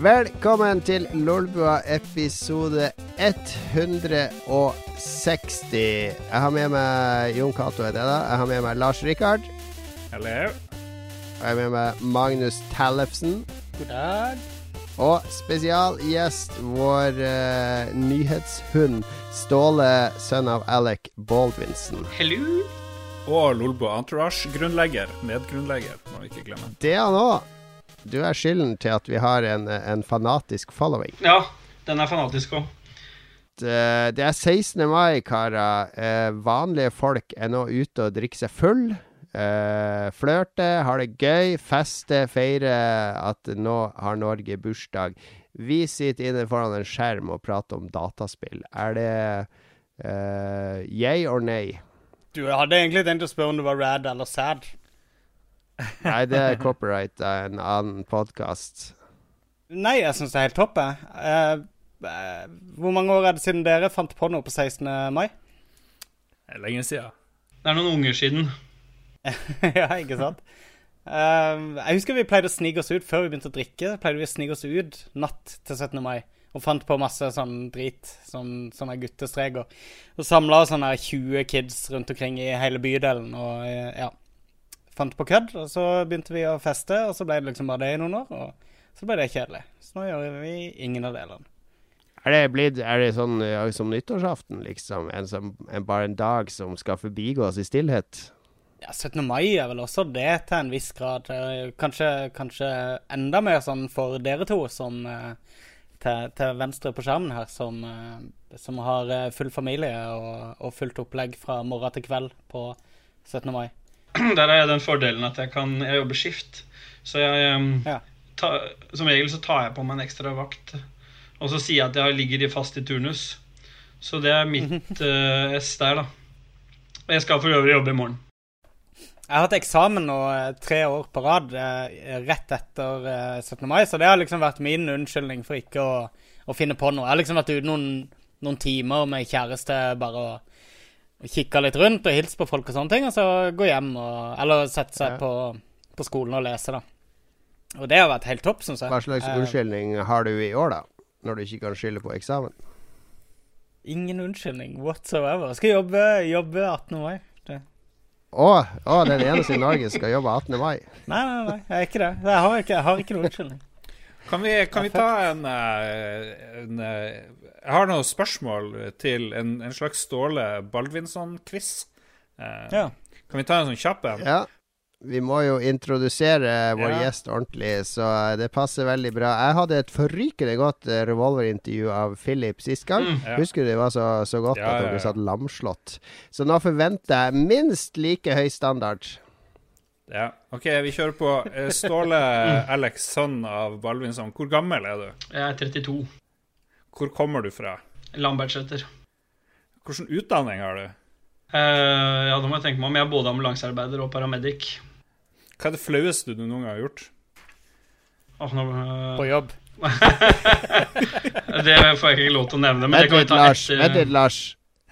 Velkommen til Lolbua episode 160. Jeg har med meg Jon Cato, er det da? Jeg har med meg Lars Rikard. Hello. Og jeg har med meg Magnus Tellefsen. God dag. Og spesialgjest vår uh, nyhetshund Ståle, sønn av Alec Baldwinson. Hello. Og Lolbo Entourage-grunnlegger. Medgrunnlegger, må vi ikke glemme. Det er han òg. Du er skylden til at vi har en, en fanatisk following. Ja, den er fanatisk òg. Det det er 16. mai, karer. Eh, vanlige folk er nå ute og drikker seg full. Eh, flørte, har det gøy, feste, feire at nå har Norge bursdag. Vi sitter inne foran en skjerm og prater om dataspill. Er det eh, yay or nei? Du hadde egentlig tenkt å spørre om det var rad eller sad. Nei, det er copyright av en annen podkast. Nei, jeg syns det er helt topp, jeg. Uh, eh, hvor mange år er det siden dere fant på noe på 16. mai? Det er lenge siden. Det er noen unger siden. ja, ikke sant? Uh, jeg husker vi pleide å snike oss ut før vi begynte å drikke. pleide vi å snike oss ut natt til 17. mai og fant på masse sånn drit, sånn, sånne guttestreker. Og samla sånne 20 kids rundt omkring i hele bydelen og eh, ja. Fant på kødd, og så begynte vi å feste, og så ble det liksom bare det i noen år. Og så ble det kjedelig. Så nå gjør vi ingen av delene. Er det blitt Er det sånn som nyttårsaften, liksom? En som, en, bare en dag som skal forbigås i stillhet? Ja, 17. mai er vel også det til en viss grad. Eh, Kanskje, kanskje enda mer sånn for dere to som eh, til, til venstre på skjermen her, som, eh, som har full familie og, og fullt opplegg fra morgen til kveld på 17. mai. Der har jeg den fordelen at jeg kan Jeg jobber skift. Så jeg Ja. ta, Som regel så tar jeg på meg en ekstra vakt. Og så sier jeg at jeg ligger fast i turnus. Så det er mitt uh, S der, da. Og jeg skal for øvrig jobbe i morgen. Jeg har hatt eksamen nå eh, tre år på rad eh, rett etter eh, 17. mai, så det har liksom vært min unnskyldning for ikke å, å finne på noe. Jeg har liksom vært ute noen, noen timer med kjæreste bare og, og kikka litt rundt og hilst på folk og sånne ting, og så gå hjem og Eller sette seg Ja. på, på skolen og lese, da. Og det har vært helt topp, syns jeg. Hva slags Eh, unnskyldning har du i år, da? Når du ikke kan skylde på eksamen? Ingen unnskyldning whatsoever. Skal jobbe, jobbe 18. mai. Å, oh, oh, den eneste i Norge skal jobbe 18. mai. Nei, nei, nei, jeg er ikke det. Jeg har ikke, jeg har ikke noen unnskyldning. Kan vi, kan vi ta en, eh, en eh, Jeg har noen spørsmål til en, en slags Ståle Baldvinsson-quiz. Eh, Ja. Kan vi ta en sånn kjapp en? Ja. Vi må jo introdusere vår Ja. gjest ordentlig, så det passer veldig bra. Jeg hadde et forrykende godt revolverintervju av Philip sist gang. Mm, ja. Husker du det var så, så godt Ja, at ja, dere ja. satt lamslått? Så nå forventer jeg minst like høy standard. Ja. OK, vi kjører på. Eh, Ståle Alex, sønn av Balvinson, Hvor gammel er du? Jeg er 32. Hvor kommer du fra? Lambertseter. Hvilken utdanning har du? Uh, ja, da må jeg tenke meg om. Jeg er både ambulansearbeider og paramedic. Hva er det flaueste du noen gang har gjort? Oh, nå, uh... På jobb. det får jeg ikke lov til å nevne, men det kan vi ta Lars. etter. Med det, Lars.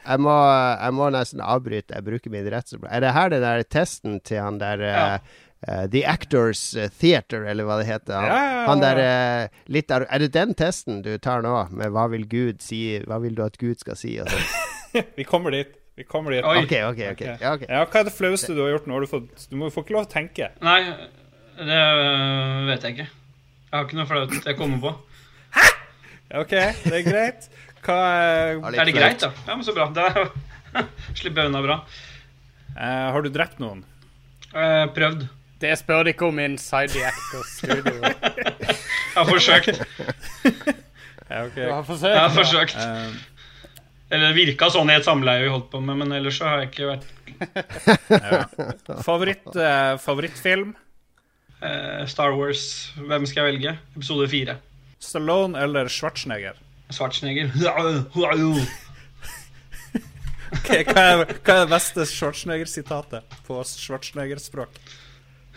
Jeg må, jeg må nesten avbryte. Jeg bruker min rett Er det her den der testen til han der Ja. eh, eh, The Actors Theater, eller hva det heter? Han, Ja, ja, ja, han der eh, litt ar Er det den testen du tar nå? Med hva vil Gud si? Hva vil du at Gud skal si? Og sånn? Vi kommer dit. Vi kommer dit. Oi. Okay, okay, okay. ja. Ja, hva er det flaueste du har gjort? Nå du fått Du må får ikke lov å tenke. Nei, det øh, vet jeg ikke. Jeg har ikke noe flaut jeg kommer på. Hæ?! OK, det er greit. Hva er, Ja, Er det greit, da? Ja, men så bra. Da slipper jeg unna bra. Uh, Har du drept noen? Uh, prøvd. Det spør de ikke om inside the actors studio. Jeg har forsøkt. Ja, OK. Du har forsøkt. Jeg har forsøkt. Eh, Eller det virka sånn i et samleie vi holdt på med, men ellers så har jeg ikke vært ja. Favoritt, favorittfilm? eh, Star Wars. Hvem skal jeg velge? Episode fire. Stallone eller Schwarzenegger? Schwarzenegger. Ok, hva, er, hva er det beste Schwarzenegger-sitatet på Schwarzenegger-språk?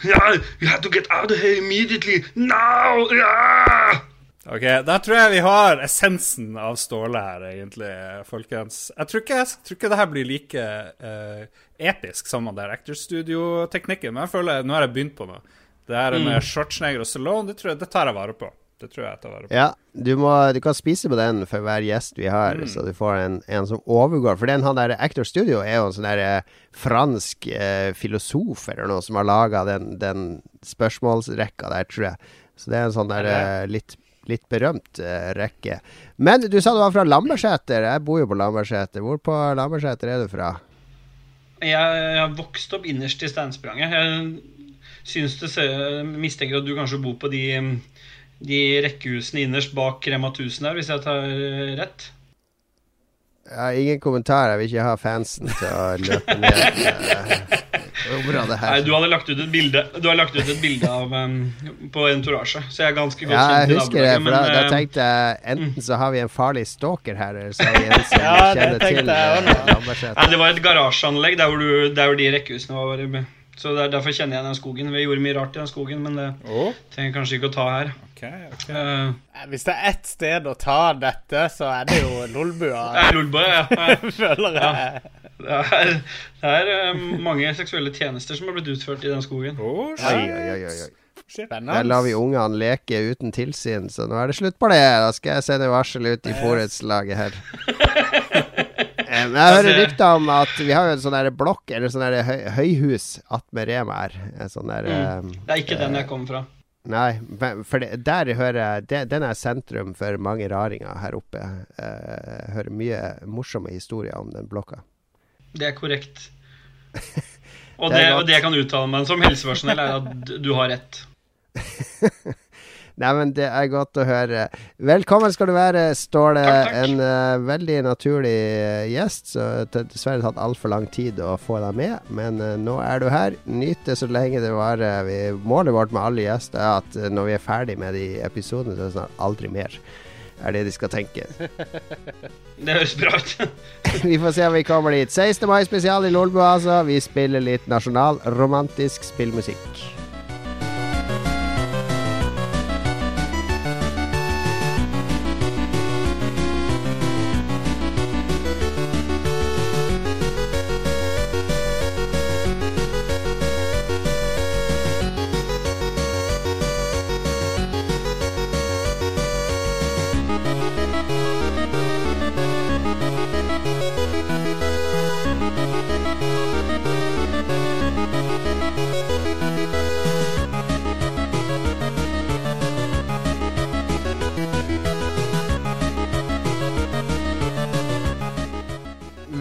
Yeah, you have to get out of here immediately. Now! Yeah! Ok, Da tror jeg vi har essensen av Ståle her, egentlig, folkens. Jeg tror ikke, jeg tror ikke det her blir like uh, episk som der Studio-teknikken, men jeg føler nå har jeg begynt på noe. Det her med Schwarzenegger og Stallone, det, tror jeg, det tar jeg vare på. Det tror jeg jeg tar vare på. Ja, du, må, du kan spise på den for hver gjest vi har, Mm. så du får en, en som overgår. For den han der Actor Studio er jo en sånn der eh, fransk eh, filosof eller noe som har laga den, den spørsmålsrekka der, tror jeg. Så det er en sånn der eh, litt, litt berømt eh, rekke. Men du sa du var fra Lambertseter. Jeg bor jo på Lambertseter. Hvor på Lambertseter er du fra? Jeg, jeg har vokst opp innerst i Steinspranget. Jeg syns det ser, mistenker at du kanskje bor på de, de rekkehusene innerst bak Rema 1000 der, hvis jeg tar eh, rett. Har ingen kommentar. Jeg vil ikke ha fansen til å løpe ned eh, området her. Nei, du hadde lagt ut et bilde Du har lagt ut et bilde av um, på Entourage, så jeg er ganske godt Ja, kjent Jeg husker det, for da, da eh, tenkte jeg enten så har vi en farlig stalker her, eller så har vi en som Ja, kjenner til jeg eh. Nei, det var et garasjeanlegg der hvor, du, der hvor de rekkehusene var. Så der, Derfor kjenner jeg den skogen. Vi gjorde mye rart i den skogen, men det Oh, trenger jeg kanskje ikke å ta her. Okay, okay. Uh, Hvis det er ett sted å ta dette, så er det jo Lolbua. det er Lolbua, ja. Føler jeg. Det er, det er uh, mange seksuelle tjenester som har blitt utført i den skogen. Oh, Oi, shit. oi, oi, oi, oi. Der lar vi ungene leke uten tilsyn, så nå er det slutt på det. Da skal jeg sende varsel ut i borettslaget her. Eh, Men jeg hører rykter om at vi har jo en sånn blokk, eller sånn høy, høyhus attmed Rema her. Sånn der Mm. eh, Det er ikke den jeg kommer fra. Nei, for det, der hører jeg det, Den er sentrum for mange raringer her oppe. Eh, Jeg hører mye morsomme historier om den blokka. Det er korrekt. Og Det det, og det jeg kan uttale meg som helsepersonell, er at du har rett. Nei, men det er godt å høre. Velkommen skal du være, Ståle. Takk, takk. En uh, veldig naturlig uh, gjest. Så det har dessverre tatt altfor lang tid å få deg med, men uh, nå er du her. Nyt det så lenge det varer. Vi, målet vårt med alle gjester er at når vi er ferdig med de episodene, så er det snart aldri mer. Er det de skal tenke. Det høres bra ut. vi får se om vi kommer dit. 16. mai spesial i Lolbua, altså. Vi spiller litt nasjonal romantisk spillmusikk.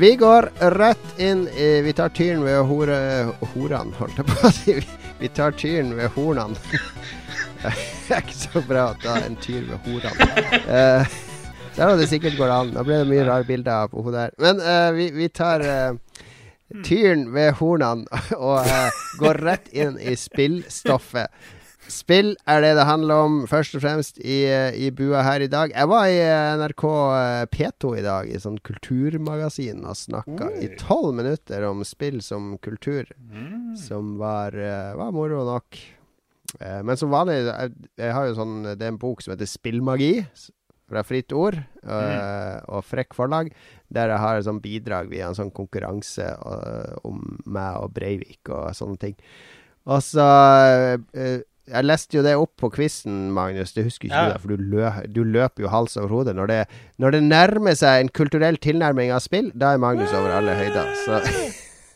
Vi går rett inn i Vi tar tyren ved hore, horene, holdt jeg på å si. Vi- Vi tar tyren ved hornene. Det er ikke så bra å ta en tyr ved horene. Uh, der hadde det sikkert gått an. Da ble det mye rare bilder på henne der. Men uh, vi, vi tar uh, tyren ved hornene og eh, går rett inn i spillstoffet. Spill er det det handler om, først og fremst, i, i bua her i dag. Jeg var i eh, NRK eh, P2 i dag, i sånn kulturmagasin, og snakka i tolv minutter om spill som kultur. Som var, eh, var moro nok. Men som vanlig jeg, jeg har jo sånn, Det er en bok som heter Spillmagi, fra Fritt Ord mm. og Frekk Forlag, der jeg har et sånt bidrag via en sånn konkurranse om meg og Breivik og sånne ting. Og så eh, Jeg leste jo det opp på quizen, Magnus. Det husker ikke Ja. du, for du, lø, du løper jo hals over hode. Når det, når det nærmer seg en kulturell tilnærming av spill, da er Magnus over alle høyder. Så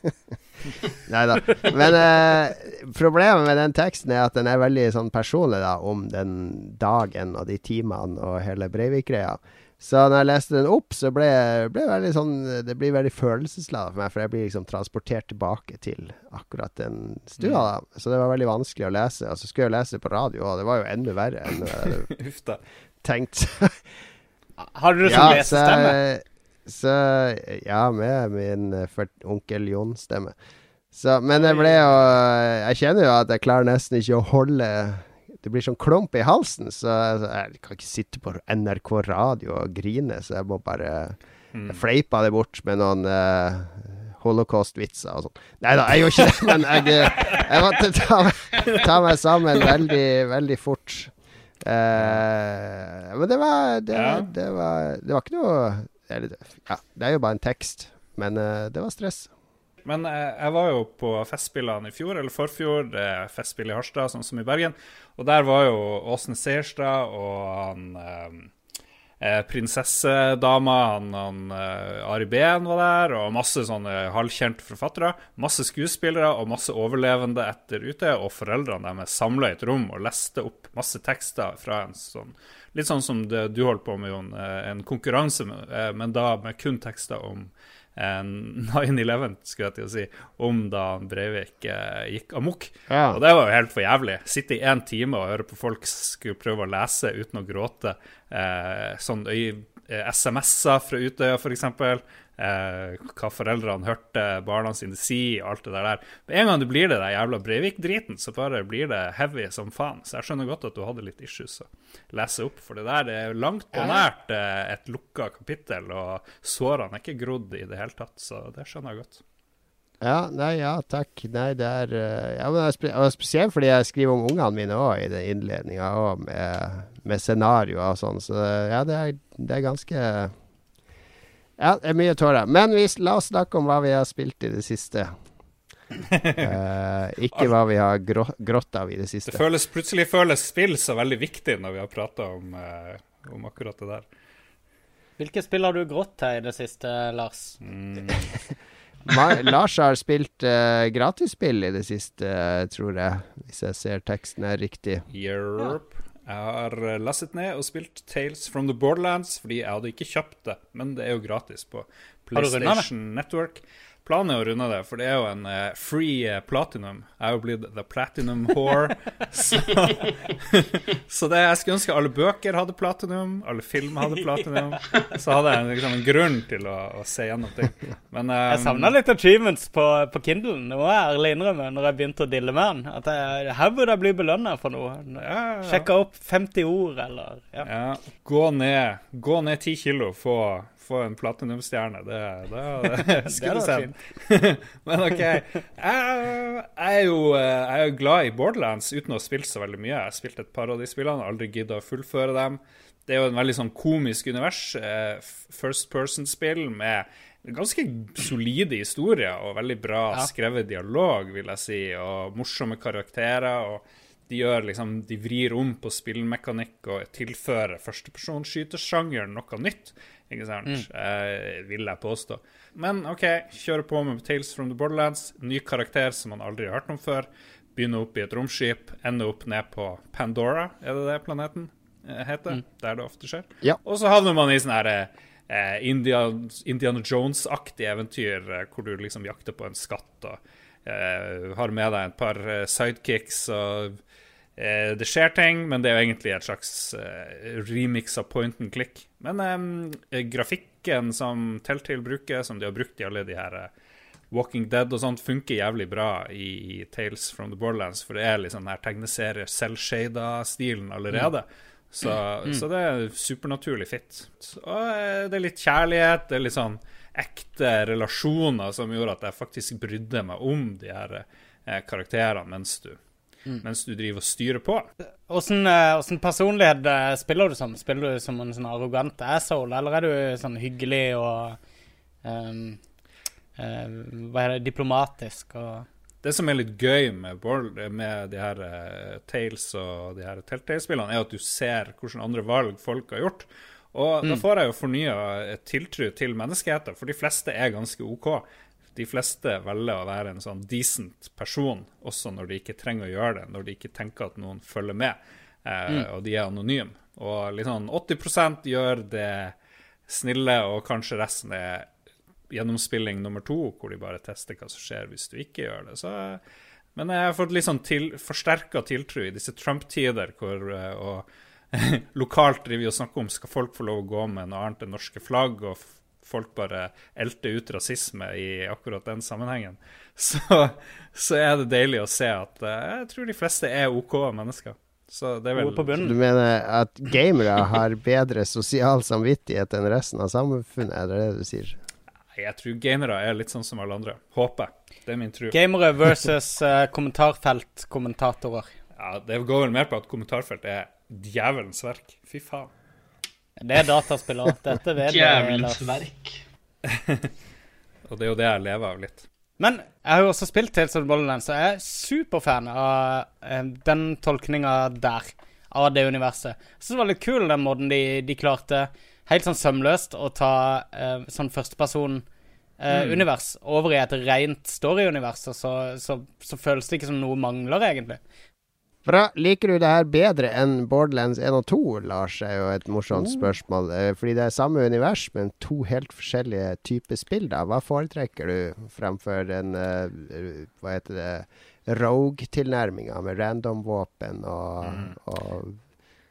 Nei da. Men eh, problemet med den teksten er at den er veldig sånn personlig da, om den dagen og de timene og hele Breivik-greia. Så når jeg leste den opp, så ble ble veldig sånn Det blir veldig følelsesladet for meg, for jeg blir liksom transportert tilbake til akkurat den stua. da Så det var veldig vanskelig å lese. Og så skulle jeg lese det på radio, og det var jo enda verre enn jeg hadde tenkt. Har du det som lesestemme? Så Ja, med min onkel Jon-stemme. Men det ble jo Jeg kjenner jo at jeg klarer nesten ikke å holde Det blir sånn klump i halsen, så jeg, kan ikke sitte på NRK radio og grine, så jeg må bare mm. fleipe det bort med noen uh, holocaust-vitser og sånn. Nei da, jeg gjorde ikke det, men jeg, jeg måtte ta, ta meg sammen veldig, veldig fort. Uh, men det var det, Ja. det var Det var ikke noe Ja, det er jo bare en tekst, men uh, det var stress. Men eh, jeg var jo på Festspillene i fjor, eller forfjor, det Festspill i Harstad, sånn som i Bergen. Og der var jo Åsne Seierstad og han eh, eh, prinsessedama, han, han eh, Ari Behn var der, og masse sånne halvkjente forfattere. Masse skuespillere og masse overlevende etter ute, og foreldrene deres samla i et rom og leste opp masse tekster fra en sånn Litt sånn som det du holdt på med, Jon. En konkurranse, men da med kun tekster om 9-11, skulle jeg til å si, om da Breivik eh, gikk amok. Ja. Og det var jo helt for jævlig. Sitte i én time og høre på folk skulle prøve å lese uten å gråte. Eh, sånn eh, SMS-er fra Utøya, f.eks. Eh, hva foreldrene hørte barna sine si, alt det der. Med en gang du blir det der jævla Breivik-driten, så bare blir det heavy som faen. Så jeg skjønner godt at du hadde litt issues å lese opp, for det der det er langt på nært eh, et lukka kapittel, og sårene er ikke grodd i det hele tatt, så det skjønner jeg godt. Ja, nei, ja, takk. Nei, det er eh, ja, men det er spe Spesielt fordi jeg skriver om ungene mine òg i den innledninga, med, med scenarioer og sånn. Så ja, det er, det er ganske Ja, det er mye tårer. Men vi, la oss snakke om hva vi har spilt i det siste. uh, ikke hva vi har grå, grått av i det Det siste. føles, plutselig føles spill så veldig viktig når vi har prata om, uh, om akkurat det der. Hvilke spill har du grått til i det siste, Lars? Mm. Lars har spilt uh, gratisspill i det siste, tror jeg. Hvis jeg ser teksten er riktig. Yerp. Jeg har eh, lastet ned og spilt Tales from the Borderlands fordi jeg hadde ikke kjøpt det, men det er jo gratis på? PlayStation Network. Planen er å runde det, for det er jo en uh, free eh, platinum. Jeg er jo blitt the platinum whore. så så det, jeg skulle ønske alle bøker hadde platinum, alle film hadde platinum. Så hadde jeg liksom en grunn til å, å se gjennom ting. Men Jeg um, savna litt achievements på, på Kindlen. Det må jeg ærlig innrømme når jeg begynte å dille med den. At jeg, her burde jeg bli belønna for noe. ja, ja, ja. Sjekka opp 50 ord, eller ja. Ja, gå ned Gå ned 10 kilo, få, få en platinumstjerne. Det, det, det skulle sett. Men OK. Jeg, jeg, er jo, jeg er glad i Borderlands uten å ha spilt så veldig mye. Jeg har spilt et par av de spillene, aldri gidda å fullføre dem. Det er jo en veldig sånn komisk univers. eh, First person-spill med ganske solide historier og veldig bra skrevet dialog, vil jeg si, og morsomme karakterer. og de gjør liksom, de vrir om på spillmekanikk og tilfører førstepersonskytersjangeren noe nytt. Ikke sant? Eh, vil jeg påstå. Men OK, kjører på med Tales from the Borderlands. Ny karakter som man aldri har hørt om før. Begynner opp i et romskip, ender opp ned på Pandora, er det det planeten heter? heter? Der det ofte skjer. Ja. Og så havner man i sånn her eh, India, Indiana Jones-aktig eventyr eh, hvor du liksom jakter på en skatt og eh, har med deg et par eh, sidekicks og eh, det skjer ting, men det er jo egentlig et slags eh, remix av point and click. Men eh, grafikken som Telltale bruker, som de har brukt i alle de her eh, Walking Dead og sånt, funker jævlig bra i, i Tales from the Borderlands, for det er litt sånn her tegneserie selvshada-stilen allerede. Så, så det er supernaturlig fit. Og eh, det er litt kjærlighet, det er litt sånn ekte relasjoner som gjorde at jeg faktisk brydde meg om de her eh, karakterene mens du, mens du driver og styrer på. Åssen eh, personlighet eh, spiller du som? Spiller du som en sånn arrogant asshole, eller er du sånn hyggelig og um, uh, Hva er det Diplomatisk og Det som er litt gøy med, Borl- med de her Tales og de her Telltale-spillene, er at du ser hvilke andre valg folk har gjort. Og da får jeg jo fornya tiltro til menneskeheten, for de fleste er ganske OK. De fleste velger å være en sånn decent person, også når de ikke trenger å gjøre det, når de ikke tenker at noen følger med, eh, og de er anonyme. Og litt sånn 80% gjør det snille, og kanskje resten er gjennomspilling nummer to, hvor de bare tester hva som skjer hvis du ikke gjør det. Så, men jeg har fått litt sånn til, forsterka tiltro i disse Trump-tider, hvor eh, og lokalt driver vi og snakker om skal folk få lov å gå med noe annet enn norske flagg, og folk bare elter ut rasisme i akkurat den sammenhengen. Så, så er det deilig å se at eh, jeg tror de fleste er OK mennesker. Så det er vel på Du mener at gamere har bedre sosial samvittighet enn resten av samfunnet, er det det du sier? Jeg tror gamere er litt sånn som alle andre. Håper. Det er min tro. Gamere versus uh, kommentarfeltkommentatorer. Ja, det går vel mer på at kommentarfelt er djevelens verk. Fy faen. Det er dataspillere. Dette vet jeg. Verk. Og det er jo det jeg lever av litt. Men jeg har jo også spilt Tales of the Borderlands, så jeg er superfan av eh, den tolkninga der. Av det universet. Så det var litt kul den måten de, de klarte, helt sånn sømløst, å ta eh, sånn førsteperson-univers eh, mm. over i et rent story-univers. Og så, så, så, føles det ikke som noe mangler, egentlig. Bra. Liker du det her bedre enn Borderlands 1 og 2, Lars? er jo et morsomt oh. spørsmål. Eh, fordi det er samme univers, men to helt forskjellige typer spill. da. Hva foretrekker du fremfor den uh, Hva heter det Rogue-tilnærminga med random-våpen og, mm. og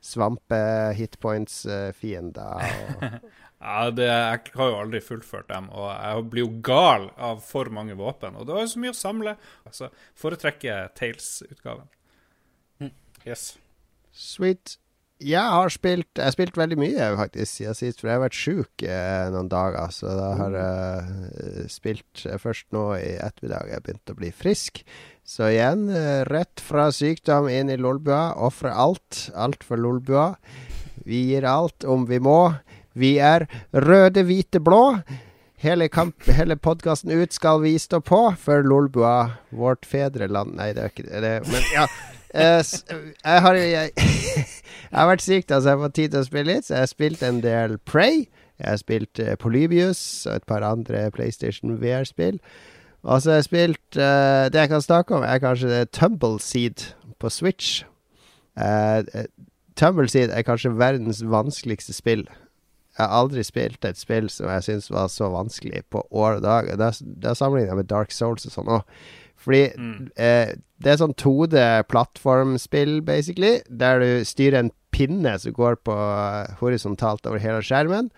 svampe-hitpoints-fiender? Uh, ja, det, jeg har jo aldri fullført dem, og jeg blir jo gal av for mange våpen. Og det var jo så mye å samle. Altså, foretrekker Tales-utgaven. Yes. Sweet. Jeg har spilt Jeg har spilt veldig mye faktisk siden sist, for jeg har vært sjuk eh, noen dager. Så da har jeg uh, spilt uh, først nå i ettermiddag. Jeg begynte å bli frisk. Så igjen, uh, rett fra sykdom inn i lolbua. Ofre alt. Alt for lolbua. Vi gir alt om vi må. Vi er røde, hvite, blå. Hele, kamp, hele podkasten ut skal vi stå på for Lolbua, vårt fedreland Nei, det er ikke det. Men ja. Uh, jeg, har, jeg, jeg, har vært syk, da, så jeg har fått tid til å spille litt. Så jeg har spilt en del Prey. Jeg har spilt uh, Polybius og et par andre PlayStation VR-spill. Og så har jeg spilt uh, Det jeg kan snakke om, er kanskje Tumbleseed på Switch. Tumbleseed er kanskje verdens vanskeligste spill. Jeg har aldri spilt et spill som jeg syns var så vanskelig på år og dag. Det er sammenligna med Dark Souls og sånn òg. Fordi mm. eh, det er sånn 2D-plattformspill, basically, der du styrer en pinne som går på uh, horisontalt over hele skjermen.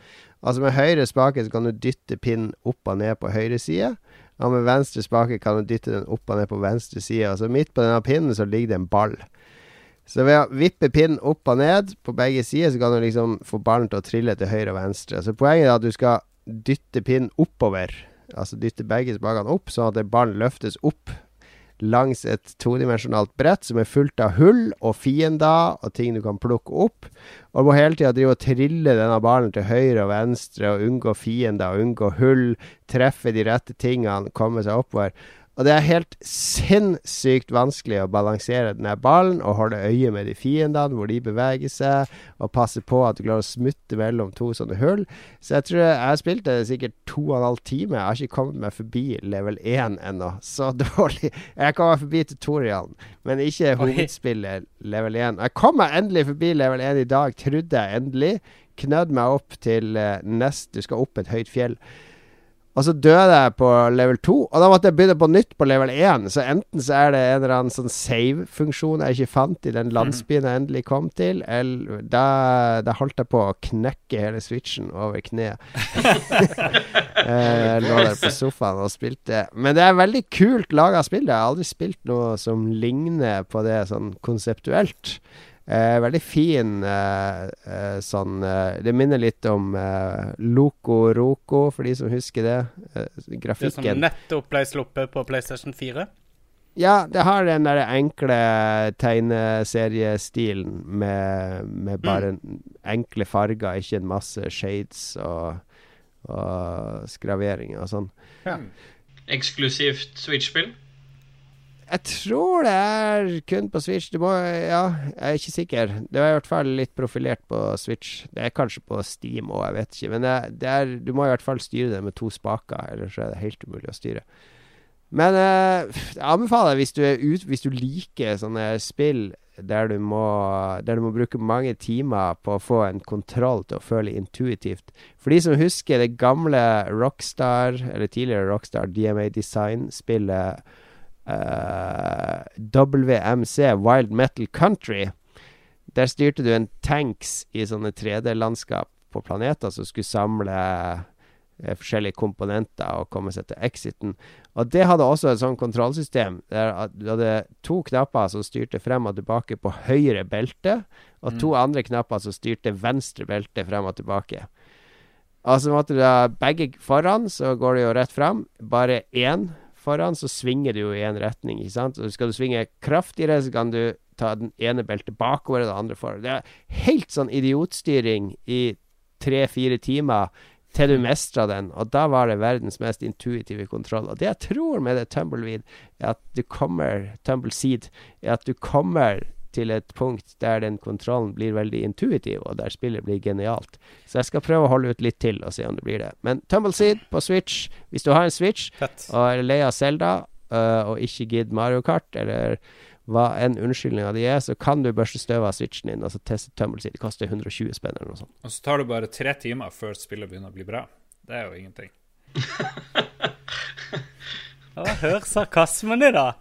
Altså Med høyre spake så kan du dytte pinnen opp og ned på høyre side. Og med venstre spake kan du dytte den opp og ned på venstre side. Altså midt på denne pinnen så ligger det en ball. Så ved å vippe pinnen opp og ned på begge sider, så kan du liksom få ballen til å trille til høyre og venstre. Så poenget er at du skal dytte pinnen oppover Altså dytte begge spakene opp, sånn at ballen løftes opp langs et todimensjonalt brett som er fullt av hull og fiender og ting du kan plukke opp. Og du må hele tida drive og trille denne ballen til høyre og venstre og unngå fiender og unngå hull. Treffe de rette tingene, komme seg oppover. Og det er helt sinnssykt vanskelig å balansere denne ballen og holde øye med de fiendene, hvor de beveger seg, og passe på at du klarer å smutte mellom to sånne hull. Så jeg tror jeg har spilt det sikkert to og en halv time. Jeg har ikke kommet meg forbi level 1 ennå. Så dårlig. Jeg kom meg forbi tutorialen, men ikke hovedspillet level 1. Jeg kom meg endelig forbi level 1 i dag, trodde jeg endelig. Knødd meg opp til uh, nest Du skal opp et høyt fjell. Og så døde jeg på level 2, og da måtte jeg begynne på nytt på level 1. Så enten så er det en eller annen sånn save-funksjon jeg ikke fant i den landsbyen jeg endelig kom til, eller da, da holdt jeg på å knekke hele switchen over kneet. jeg lå der på sofaen og spilte. Men det er veldig kult laga spill. Jeg har aldri spilt noe som ligner på det sånn konseptuelt. Eh, veldig fin eh, eh, sånn eh, Det minner litt om eh, Loco Roco, for de som husker det. grafikken. Det som nettopp ble sluppet på PlayStation 4? Ja, det har den der enkle tegneseriestilen med, med bare mm. enkle farger, ikke en masse shades og, og skraveringer og sånn. Ja. Eksklusivt Switch-spill? Jeg tror det er kun på Switch. Du må, ja, jeg er ikke sikker. Det er i hvert fall litt profilert på Switch. Det er kanskje på Steam òg, jeg vet ikke. Men det, det er, du må i hvert fall styre det med to spaker, ellers er det helt umulig å styre. Men eh, jeg anbefaler hvis hvis du liker sånne spill der du, må, der du må bruke mange timer på å få en kontroll til å føle intuitivt. For de som husker det gamle Rockstar, eller tidligere Rockstar DMA Design-spillet WMC, Wild Metal Country. Der styrte du en tanks i sånne 3D-landskap på planeter som skulle samle uh, forskjellige komponenter og komme seg til exiten. Og det hadde også et sånt kontrollsystem der du hadde to knapper som styrte frem og tilbake på høyre belte, og to mm. andre knapper som styrte venstre belte frem og tilbake. Altså måtte du ha begge foran, så går det jo rett frem. Bare én foran, så svinger du jo i én retning. ikke sant? Og skal du svinge kraftigere, så kan du ta den ene beltet bakover og det andre foran. Det er helt sånn idiotstyring i tre-fire timer til du mestra den. Og da var det verdens mest intuitive kontroll. Og det jeg tror med det Tumbleweed, er at du kommer Tumbleseed, er at du kommer til et punkt der den kontrollen blir veldig intuitiv, og der spillet blir genialt. Så jeg skal prøve å holde ut litt til og se om det blir det. Men Tumbleseed på Switch, hvis du har en Switch Fett. og er lei av Zelda uh, og ikke gidder Mario Kart, eller hva enn unnskyldninga di er, så kan du børste støv av Switchen din og så teste Tumbleseed. Det koster 120 spenn eller noe sånt. Og så tar det bare tre timer før spillet begynner å bli bra. Det er jo ingenting. Å, hør sarkasmen i dag.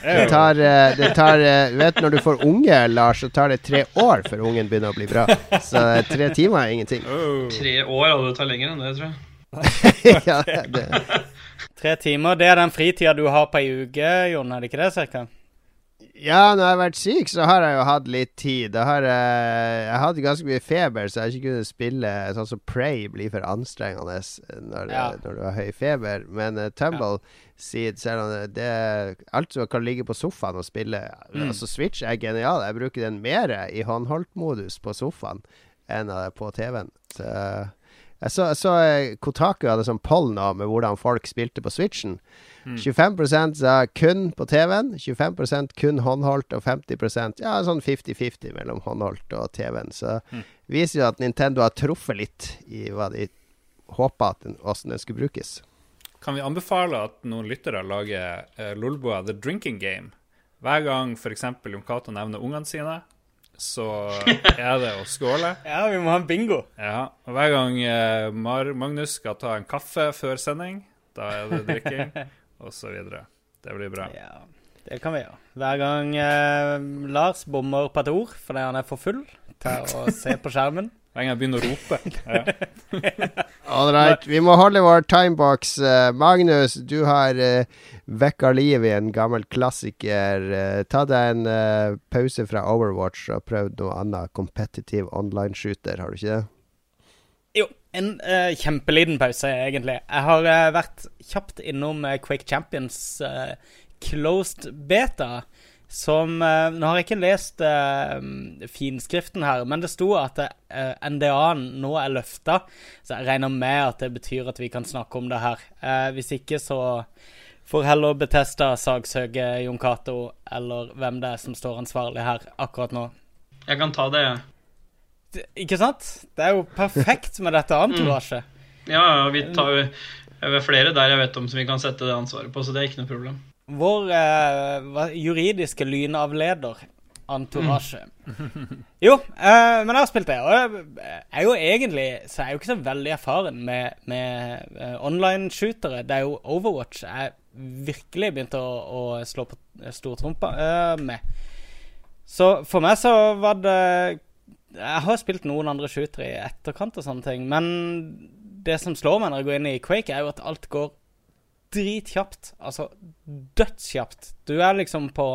Det tar, eh, det tar eh, Du vet når du får unge, Lars, så tar det tre år før ungen begynner å bli bra. Så eh, tre timer er ingenting. Oh. Tre år, og det tar lenger enn det, tror jeg. ja, det, Tre timer, det er den fritida du har på ei uke, Jon, er det ikke det, cirka? Ja, når jeg har vært syk, så har jeg jo hatt litt tid. Jeg har jeg, jeg hadde ganske mye feber, så jeg har ikke kunnet spille Sånn som Pray blir for anstrengende når, Ja. når du har høy feber. Men uh, Tumble Seed, selv om det, Alt som kan ligge på sofaen og spille Altså Switch er genial. Jeg bruker den mer i håndholdtmodus på sofaen enn på TV-en. Så jeg så, så eh, Kotaku hadde sånn poll nå med hvordan folk spilte på Switchen. 25% sa kun på TV-en, 25% kun håndholdt, og 50% ja, sånn 50-50 mellom håndholdt og TV-en. Så viser jo at Nintendo har truffet litt i hva de håpa at den, hvordan den skulle brukes. Kan vi anbefale at noen lyttere lager uh, Lolboa The Drinking Game? Hver gang f.eks. Jon Cato nevner ungene sine, så er det å skåle. Ja, vi må ha en bingo. Ja, og Hver gang eh, Mar Magnus skal ta en kaffe før sending, da er det drikking, osv. Det blir bra. Ja, det kan vi gjøre. Hver gang eh, Lars bommer på et ord fordi han er for full til å se på skjermen. Hver gang jeg begynner å rope. Ja. All right, vi må holde vår timebox. Eh, Magnus, du har uh, vekka liv i en gammel klassiker. Uh, ta deg en uh, pause fra Overwatch og prøv noe annet competitive online-shooter, har du ikke det? Jo, en uh, kjempeliten pause, egentlig. Jeg har uh, vært kjapt innom uh, Quake Champions eh, closed beta. Som eh, Nå har jeg ikke lest uh, finskriften her, men det sto at uh, NDA-en nå er løfta. Så jeg regner med at det betyr at vi kan snakke om det her. Uh, hvis ikke, så får heller Betesta saksøke Jon Cato, eller hvem det er som står ansvarlig her akkurat nå. Jeg kan ta det, jeg. Det- Ikke sant? Det er jo perfekt med dette entourasjet. Ja, ja, vi tar jo er flere der jeg vet om som vi kan sette det ansvaret på, så det er ikke noe problem. Vår eh, juridiske lynavleder, entourage. Jo, eh, men jeg har spilt det, og jeg er jo egentlig Så jeg er jo ikke så veldig erfaren med, med eh, online-shootere. Det er jo Overwatch jeg virkelig begynte å, å slå på stortrompa eh, med. Så for meg så var det Jeg har spilt noen andre shootere i etterkant og sånne ting, men det som slår meg når jeg går inn i Quake, er jo at alt går dritkjapt. Altså dødskjapt. Du er liksom på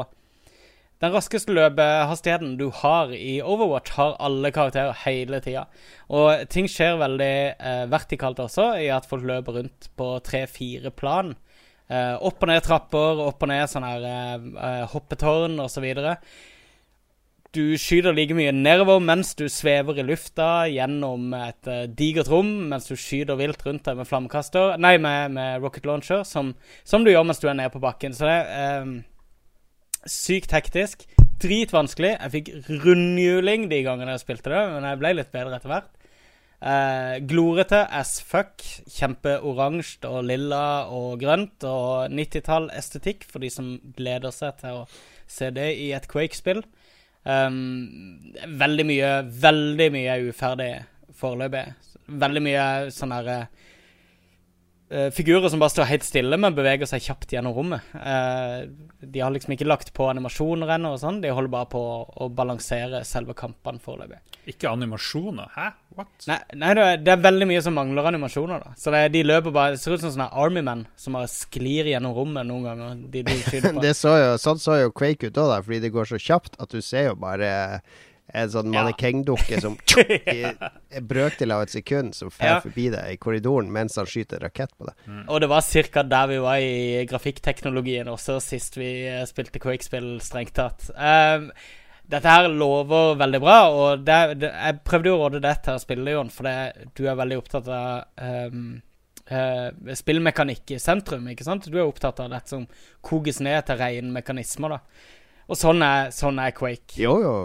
den raskeste løpehastigheten du har i Overwatch, har alle karakterer hele tida. Og ting skjer veldig eh, vertikalt også, i at folk løper rundt på tre-fire plan. Eh, opp og ned trapper, opp og ned sånne her eh, eh, hoppetårn osv. Du skyter like mye nedover mens du svever i lufta gjennom et uh, digert rom, mens du skyter vilt rundt deg med flammekaster Nei, med, med rocket launcher, som, som du gjør mens du er nede på bakken. Så det er eh, sykt hektisk. Dritvanskelig. Jeg fikk rundhjuling de gangene jeg spilte det, men jeg ble litt bedre etter hvert. Uh, glorete as fuck. Kjempeoransje og lilla og grønt og 90-tall estetikk for de som gleder seg til å se det i et Quake-spill. Um, veldig mye Veldig mye er uferdig foreløpig. Veldig mye sånne her eh, figurer som bare står helt stille, men beveger seg kjapt gjennom rommet. Uh, de har liksom ikke lagt på animasjoner ennå, og sånn. De holder bare på å, å balansere selve kampene foreløpig. Ikke animasjoner. Hæ? What? Nei, nei det, er, det er veldig mye som mangler animasjoner. da Så det, de løper bare Det ser ut som sånne Army Men som bare sklir gjennom rommet noen ganger. De, de på. Det så jo, sånn så jo Quake ut òg, fordi det går så kjapt at du ser jo bare en sånn Ja. mannekengdukke som i en brøkdel av et sekund som fer Ja. forbi deg i korridoren mens han skyter rakett på deg. Og det var ca. der vi var i grafikkteknologien også sist vi eh, spilte Quake-spill, strengt tatt. Um, dette her lover veldig bra, og det, det, jeg prøvde jo å råde deg til å spille, Jon, for det, du er veldig opptatt av um, uh, spillmekanikk i sentrum, ikke sant? Du er opptatt av dette som koges ned til rene mekanismer, da. Og sånn er, sånn er Quake. Jo, jo.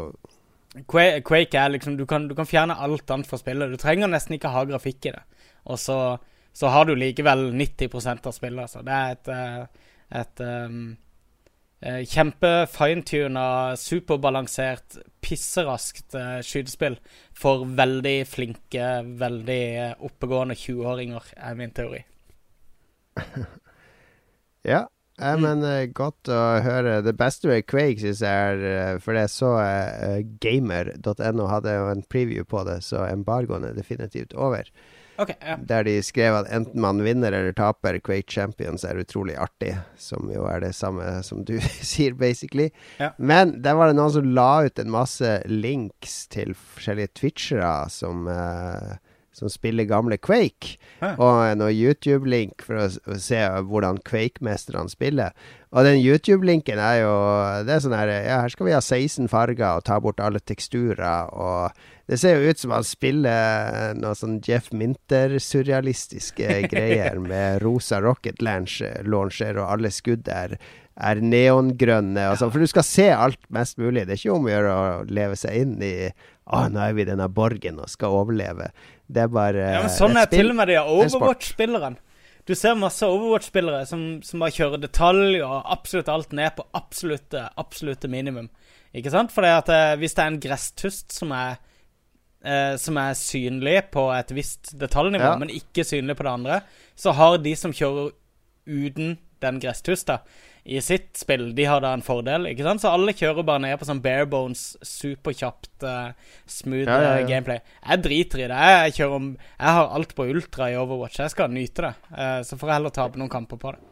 Quake, er liksom du kan, du kan, fjerne alt annet fra spillet. Du trenger nesten ikke ha grafikk i det. Og så, så har du likevel 90% av spillet, altså. Det er et, eh, et um, kjempe-finetuna, superbalansert, pisseraskt uh, skytespill for veldig flinke, veldig oppegående 20-åringer, er min teori. ja. Ja, men uh, Godt å høre. Det beste med Quake syns jeg er uh, For jeg så uh, gamer.no hadde jo en preview på det, så embargoen er definitivt over. Okay, ja. Der de skrev at enten man vinner eller taper Quake Champions, er utrolig artig. Som jo er det samme som du sier, basically. Ja. Men der var det noen som la ut en masse links til forskjellige twitchere som uh, som spiller gamle Quake. Hæ. Og noe YouTube-link for å, å, se hvordan Quake-mesterne spiller. Og den YouTube-linken er jo Det er sånn her Ja, her skal vi ha 16 farger og ta bort alle teksturer. Og det ser jo ut som han spiller noe sånn Jeff Minter-surrealistiske greier med rosa rocket launcher, og alle skudd er er neongrønne og sånn. For du skal se alt mest mulig. Det er ikke om å gjøre å leve seg inn i Å, nå er vi i denne borgen og skal overleve. Det er bare ja, men Sånn er til og med de Overwatch-spilleren. Du ser masse Overwatch-spillere som, som, bare kjører detalj og absolutt alt ned på absolutte, absolutte minimum. Ikke sant? For det at, eh, hvis det er en gresstust som er eh, som er synlig på et visst detaljnivå, Ja. men ikke synlig på det andre, så har de som kjører uten den gresstusta i sitt spill, de har da en fordel, ikke sant? Så alle kjører bare ned på sånn bare bones, superkjapt, uh, smooth Ja, ja, ja. eh, gameplay. Jeg driter i det. Jeg, kjører om, jeg har alt på ultra i Overwatch. Jeg skal nyte det. Uh, så får jeg heller tape noen kamper på det.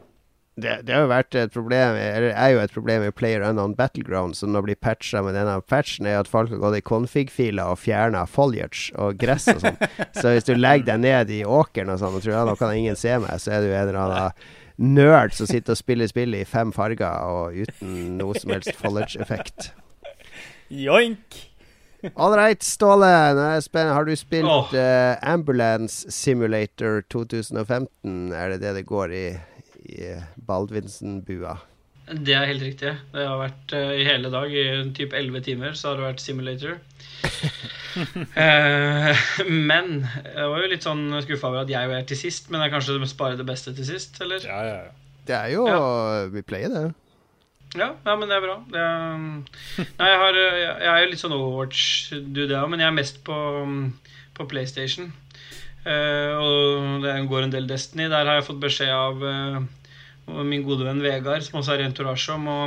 det, det har jo vært et problem Eller er jo et problem i Player Unknown Battleground som nå blir patcha med denne patchen, er at folk har gått i config-filer og fjerna foliage og gress og sånn. så hvis du legger deg ned i åkeren og sånn og tror ja, nå kan ingen se meg, så er du en eller annen nerd som sitter og spiller spillet i fem farger og uten noe som helst foliage-effekt. Joink! All right, Ståle. Har du spilt oh. uh, Ambulance Simulator 2015? Er det det det går i, i Baldvinsen-bua? Det er helt riktig. Det har vært uh, i hele dag, i typ 11 timer, så har det vært simulator. Eh, men jeg var jo litt sånn skuffa over at jeg er til sist, men jeg kanskje sparer det beste til sist, eller? Ja, ja, ja. Det er jo Ja. Vi pleier det. Ja, ja, men det er bra. Det er, nei, jeg, har, jeg jeg er jo litt sånn Overwatch-dude, jeg òg, men jeg er mest på, på PlayStation. Uh, og det går en del Destiny. Der har jeg fått beskjed av uh, min gode venn Vegard, som også er i Entourage, om å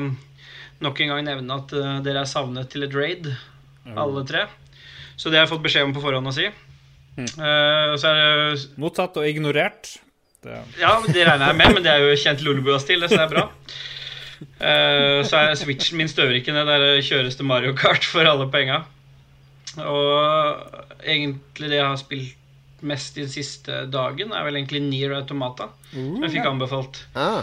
nok en gang nevne at uh, dere er savnet til et raid, alle tre. Så det har jeg fått beskjed om på forhånd å si. Mm. er det Mottatt og ignorert. Det, ja, det regner jeg med, men det er jo kjent Lolebua-stil, så det er bra. Uh, så er switchen min støver ikke ned. Der kjøres det Mario Kart for alle penga. Og egentlig det jeg har spilt mest i den siste dagen, er vel egentlig Nier Automata. Som jeg fikk anbefalt. Ah,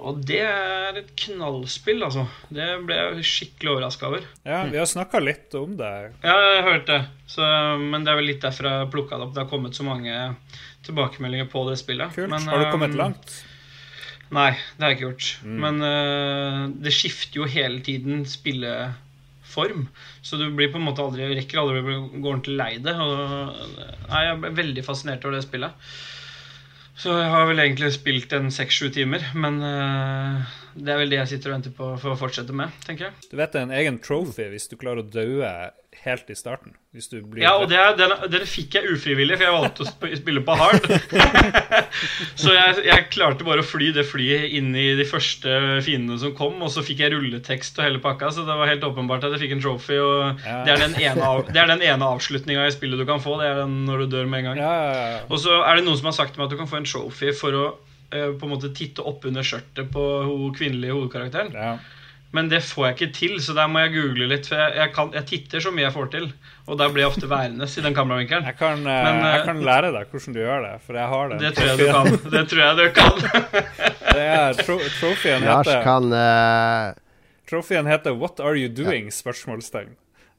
Og det er et knallspill, altså. Det ble jeg skikkelig overraska over. ja, vi har snakka litt om det. Ja, jeg hørte det. Så, men det er vel litt derfor jeg plukka det opp. Det har kommet så mange tilbakemeldinger på det spillet. Kult. Men, har du kommet eh, langt? Nei, det har jeg ikke gjort. Mm. Men uh, det skifter jo hele tiden spilleform. Så du blir på en måte aldri rekker aldri å gå ordentlig lei det. Og, nei, jeg ble veldig fascinert over det spillet. Så jeg har vel egentlig spilt en seks-sju timer. Men uh, det er vel det jeg sitter og venter på for å fortsette med, tenker jeg. Du vet det er en egen trophy hvis du klarer å daue helt i starten. Ja, og det den, den fikk jeg ufrivillig, for jeg valgte å spille på hard. så jeg, jeg klarte bare å fly det flyet inn i de første fiendene som kom, og så fikk jeg rulletekst og hele pakka, så det var helt åpenbart at jeg fikk en trophy. Ja. det er den ene, av, det er den ene avslutninga i spillet du kan få. Det er den når du dør med en gang. Ja, ja, ja. Og så er det noen som har sagt til meg at du kan få en trophy for å eh, på en måte titte opp under skjørtet på ho kvinnelige hovedkarakteren. ja. Men det får jeg ikke til, så der må jeg google litt. For jeg, jeg, kan, jeg titter så mye jeg får til, og der blir jeg ofte værende i den kameravinkelen. Jeg kan, eh, Men, eh, jeg kan lære deg hvordan du gjør det, for jeg har det. Det tror jeg du kan. Det tror jeg du kan. Det er tro Trofeen Lars heter kan uh... Trofeen heter 'What are you doing?' spørsmålstegn.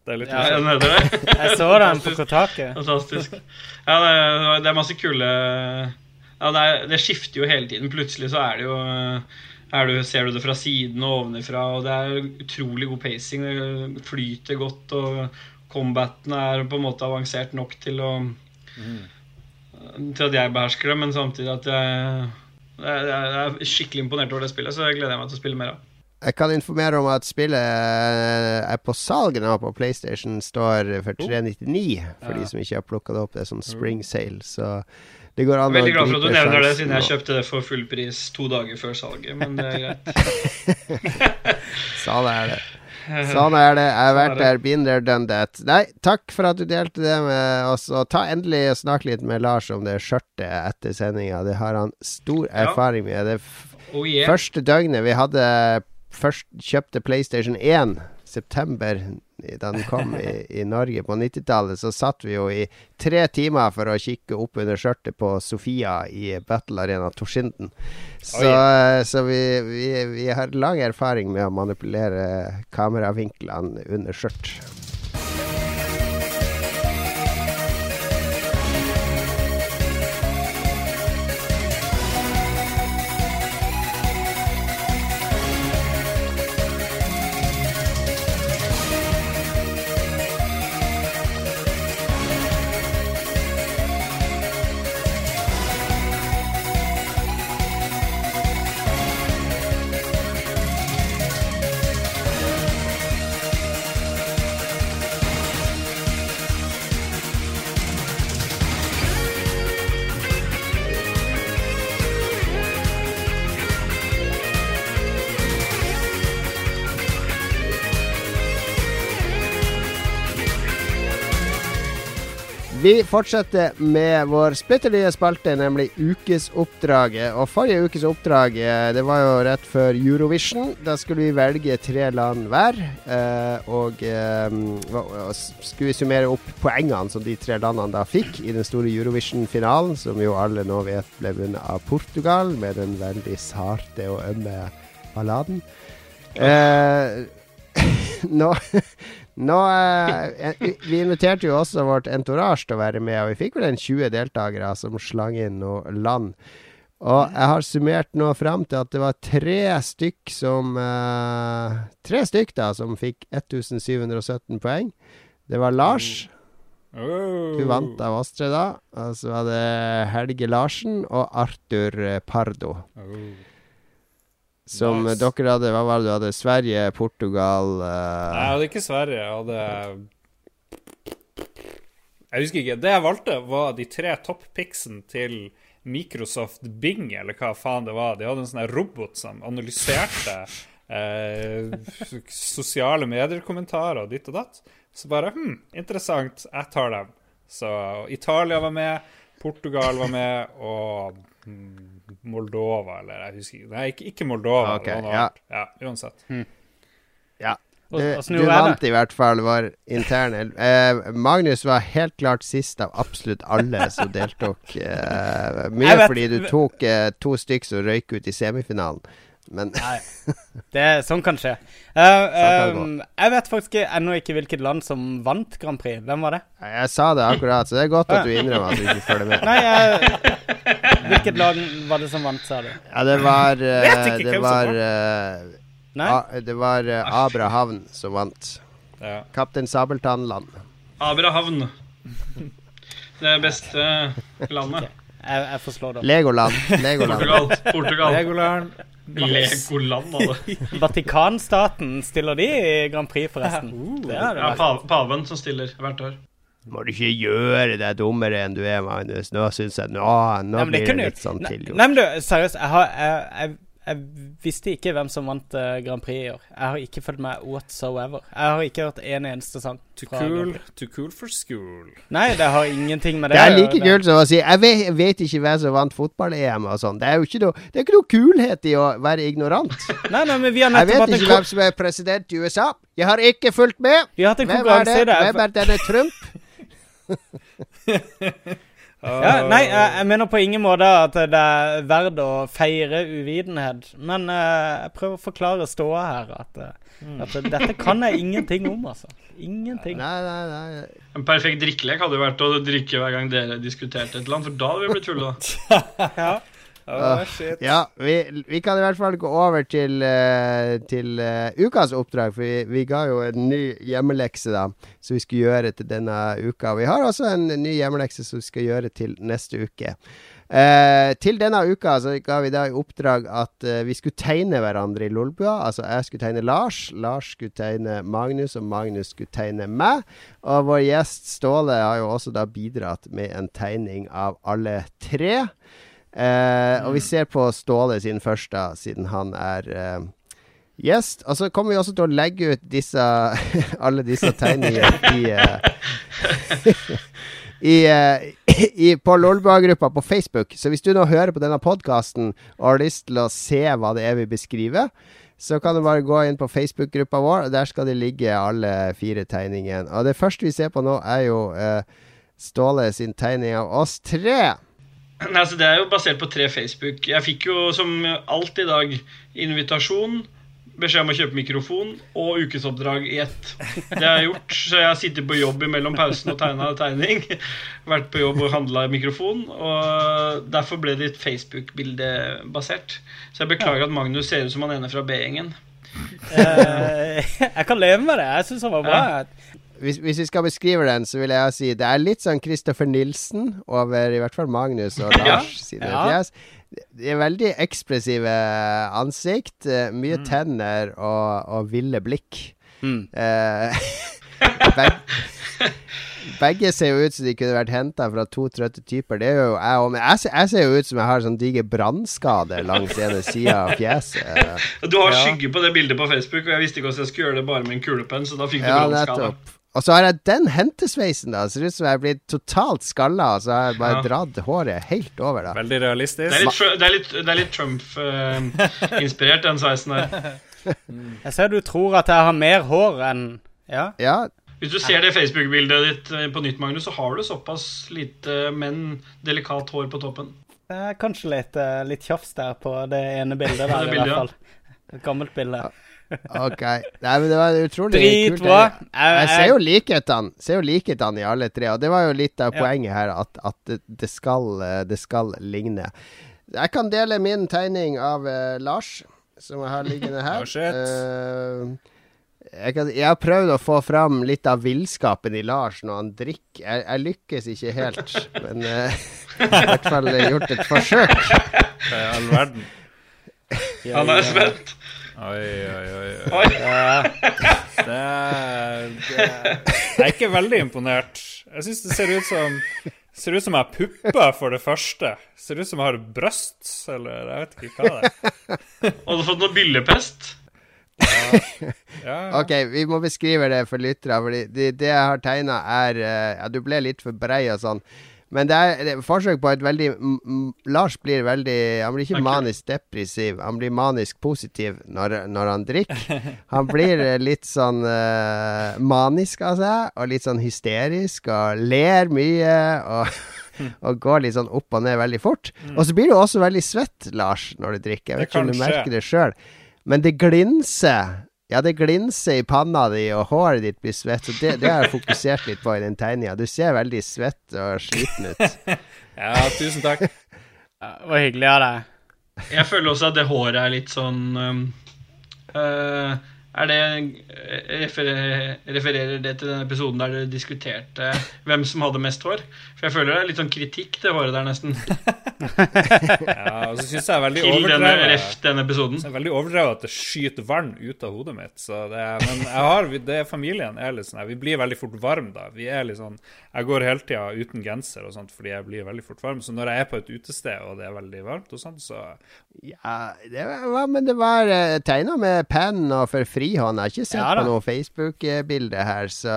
Det er litt Ja, jeg, det. Jeg så den på Kotaku. Fantastisk. Ja, det det er masse kule Ja, det, er, det skifter jo hele tiden. Plutselig så er det jo du, ser du det fra siden og ovenifra, og det er utrolig god pacing. Det flyter godt, og combaten er på en måte avansert nok til å Til at jeg behersker det, men samtidig at jeg jeg jeg er skikkelig imponert over det spillet, så jeg gleder meg til å spille mer av. Jeg kan informere om at spillet er på salg nå på PlayStation. Står for 399 for de som ikke har plukka det opp. Det er sånn spring sale. Så det går an Veldig glad for at du nevner det, siden jeg kjøpte det for full pris to dager før salget, men det er greit. Sånn er det. Sånn er det. Jeg har Sånn vært der, been there, done that. Nei, takk for at du delte det med oss. Og ta endelig og snakk litt med Lars om det skjørtet etter sendinga. Det har han stor erfaring med. Det Oh yeah. første døgnet vi hadde først kjøpte PlayStation 1, september, da den kom i, i Norge på 90-tallet, så satt vi jo i tre timer for å kikke opp under skjørtet på Sofia i Battle Arena Torsinden. Så, så vi, vi, vi har lang erfaring med å manipulere kameravinklene under skjørt. Vi fortsetter med vår splitter nye spalte, nemlig Ukesoppdraget. Og forrige ukes oppdrag eh, det var jo rett før Eurovision. Da skulle vi velge tre land hver. eh, og eh, og skulle vi summere opp poengene som de tre landene da fikk i den store Eurovision-finalen, som jo alle nå vet ble vunnet av Portugal, med den veldig sarte og ømme balladen. Eh, nå nå eh, Vi inviterte jo også vårt entourage til å være med, og vi fikk vel en 20 deltakere som slang inn noe land. Og jeg har summert nå fram til at det var tre stykk som eh, Tre stykk da som fikk 1717 poeng. Det var Lars. Oh. Hun vant av oss tre da. Og så var det Helge Larsen og Arthur Pardo. Oh. Som Nice. dere hadde Hva var det du hadde? Sverige, Portugal uh... Nei, jeg hadde ikke Sverige. Jeg hadde Jeg husker ikke. Det jeg valgte, var de tre topppicsene til Microsoft Bing, eller hva faen det var. De hadde en sånn robot som analyserte eh, sosiale medier-kommentarer og ditt og datt. Så bare hm, interessant, jeg tar dem. Så Italia var med, Portugal var med, og hmm, Moldova, eller jeg husker. Nei, ikke, ikke Moldova. Okay, eller noe ja. annet. ja, uansett. Ja. Og- Du, du vant i hvert fall, vår interne. Eh, Magnus var helt klart sist av absolutt alle som deltok. Eh, mye vet- fordi du tok eh, to stykk som røyk ut i semifinalen. Men Nei, det, sånn kan skje. Eh, gå. um, jeg vet faktisk ennå ikke hvilket land som vant Grand Prix. Hvem var det? jeg sa det akkurat, så det er godt at du innrømmer at du ikke følger med. Nei, jeg, Hvilket lag var det som vant, sa du? Ja, det var uh, Det var, Nei? A, det var uh, Abrahavn som vant. Ja. Kaptein Sabeltann-land. Abrahavn. Det beste landet. Jeg, jeg slå det. Legoland. Legoland. Portugal. Portugal. Legoland. Legoland, altså. Vatikanstaten, stiller de i Grand Prix, forresten? Det er det Ja, paven som stiller hvert år. Må du ikke gjøre deg dummere enn du er, Magnus. Nå syns jeg Nå, nå det blir det litt du, sånn tilgjort. Nei, men du, seriøst, jeg, har, jeg, jeg, jeg visste ikke hvem som vant uh, Grand Prix i år. Jeg har ikke fulgt med whatsoever. Jeg har ikke hørt en eneste sang. Too fra Grand cool, Prix. too cool for school. Nei, det har ingenting med det Det er like kult som å si Jeg vet, jeg vet ikke hvem som vant fotball-EM og sånn. Det er jo ikke noe, det er ikke noe kulhet i å være ignorant. Nei, nei, men vi har Jeg nettopp vet hatt en, ikke hvem som er president i USA. Jeg har ikke fulgt med. vi har hatt en Hvem er konkurranse det? i det. Hvem er denne Trump? Ja, nei, jeg, jeg mener på ingen måte at det er verdt å feire uvitenhet. Men eh, jeg prøver å forklare ståa her. At eh, At dette kan jeg ingenting om, altså. Ingenting. Nei, nei, nei. En perfekt drikkelek hadde jo vært å drikke hver gang dere diskuterte et eller annet, for da hadde vi blitt fulle. da. Ja. Shit. Ja, vi, vi kan i hvert fall gå over til, eh, til uh, ukas oppdrag, for vi, vi ga jo en ny hjemmelekse da, som vi skulle gjøre til denne uka. Vi har også en ny hjemmelekse som vi skal gjøre til neste uke. Uh, til denne uka så ga vi da i oppdrag at uh, vi skulle tegne hverandre i Lolbua. Altså jeg skulle tegne Lars, Lars skulle tegne Magnus, og Magnus skulle tegne meg. Og vår gjest Ståle har jo også da bidratt med en tegning av alle tre. Eh, og vi ser på Ståle sin første, siden han er eh, gjest. Og så kommer vi også til å legge ut disse alle disse tegningene i eh, i, eh, i, på Lolbua-gruppa på Facebook. Så hvis du nå hører på denne podkasten og har lyst til å se hva det er vi beskriver, så kan du bare gå inn på Facebook-gruppa vår, og der skal det ligge alle fire tegningene. Og det første vi ser på nå, er jo eh, Ståle sin tegning av oss tre. Nei, altså Det er jo basert på tre Facebook. Jeg fikk jo som alt i dag invitasjon, beskjed om å kjøpe mikrofon og ukesoppdrag i ett. Det har jeg gjort, så jeg har sittet på jobb mellom pausen og tegna tegning. Vært på jobb og handla mikrofon. Og derfor ble det Facebook-bilde basert. Så jeg beklager at Magnus ser ut som han ene fra B-gjengen. Eh, jeg kan leve med det. Jeg syns han var bra. Hvis, hvis vi skal beskrive den, så vil jeg si det er litt sånn Christopher Nilsen over i hvert fall Magnus og Lars sine Ja. fjes. De er veldig ekspressive ansikt. Mye Mye tenner og, og ville blikk. Mm. Eh, beg, begge ser jo ut som de kunne vært henta fra to trøtte typer. Det er jo jeg òg. Men jeg, ser- jeg ser jo ut som jeg har sånn diger brannskade langs ene sida av fjeset. Du har Ja. skygge på det bildet på Facebook, og jeg visste ikke hvordan jeg skulle gjøre det bare med en kulepenn, så da fikk du Ja, brannskade. Og så har jeg den hentesveisen, da. Ser ut som jeg er blitt totalt skalla, og så har jeg bare Ja. dratt håret helt over, da. Veldig realistisk. Det er litt, litt, er litt Trump-inspirert, den sveisen der. Jeg ser du tror at jeg har mer hår enn Ja. Ja, Hvis du ser det Facebook-bildet ditt eh, på nytt, Magnus, så har du såpass lite, men delikat hår på toppen. Kanskje litt, eh, litt tjafs der på det ene bildet der, det i hvert fall. Gammelt bilde. Ok. Nei, men det var utrolig kult. Jeg, Jeg, jeg ser jo likhetene Ser jo likhetene i alle tre, og det var jo litt av poenget her, at, at det, det, skal, eh, det skal ligne. Jeg kan dele min tegning av uh, Lars, som jeg har liggende her. Oh. Eh, jeg, kan, jeg har prøvd å få fram litt av villskapen i Lars når han drikker. Jeg, jeg lykkes ikke helt, men eh, i hvert fall gjort et forsøk. Hva i all verden? Han er spent. Oi, oi, oi. oi. Det det Jeg er ikke veldig imponert. Jeg syns det ser ut som Ser ut som jeg har pupper, for det første. Ser ut som jeg har bryst, eller jeg vet ikke hva det er. Har du fått noe byllepest. Ja, Ok, vi må beskrive det for lyttere. For det, det jeg har tegna, er eh, Ja, du ble litt for brei og sånn. Men det er, det er forsøk på et veldig Lars blir veldig Han blir ikke okay. manisk depressiv, han blir manisk positiv når, når han drikker. Han blir eh, litt sånn uh, manisk av seg, og litt sånn hysterisk, og ler mye. Og, og går litt sånn opp og ned veldig fort. Og så blir du også veldig svett, Lars, når du drikker. Jeg vet ikke om du merker det sjøl. Men det glinser. Ja, det glinser i panna di, og håret ditt blir svett. Så det, det har jeg fokusert litt på i den tegninga. Du ser veldig svett og sliten ut. ja tusen takk. Ja, Det var hyggelig av deg. Jeg føler også at det håret er litt sånn um, Er det referer, Refererer det til den episoden der dere diskuterte hvem som hadde mest hår? For jeg føler det er litt sånn kritikk, det håret der, nesten. Ja, og så syns jeg er veldig Til denne, overdrevet. den episoden. Det er veldig overdrevet at det skyter vann ut av hodet mitt. Så det er, men jeg har, det er familien er litt sånn Vi blir veldig fort varme da. Vi er litt sånn Jeg går hele tida uten genser og sånt fordi jeg blir veldig fort varm. Så når jeg er på et utested og det er veldig varmt og sånt, så Ja, det var, men det var uh, tegna med penn og for frihånd. Jeg har ikke sett Ja på noe Facebook-bilde her, så,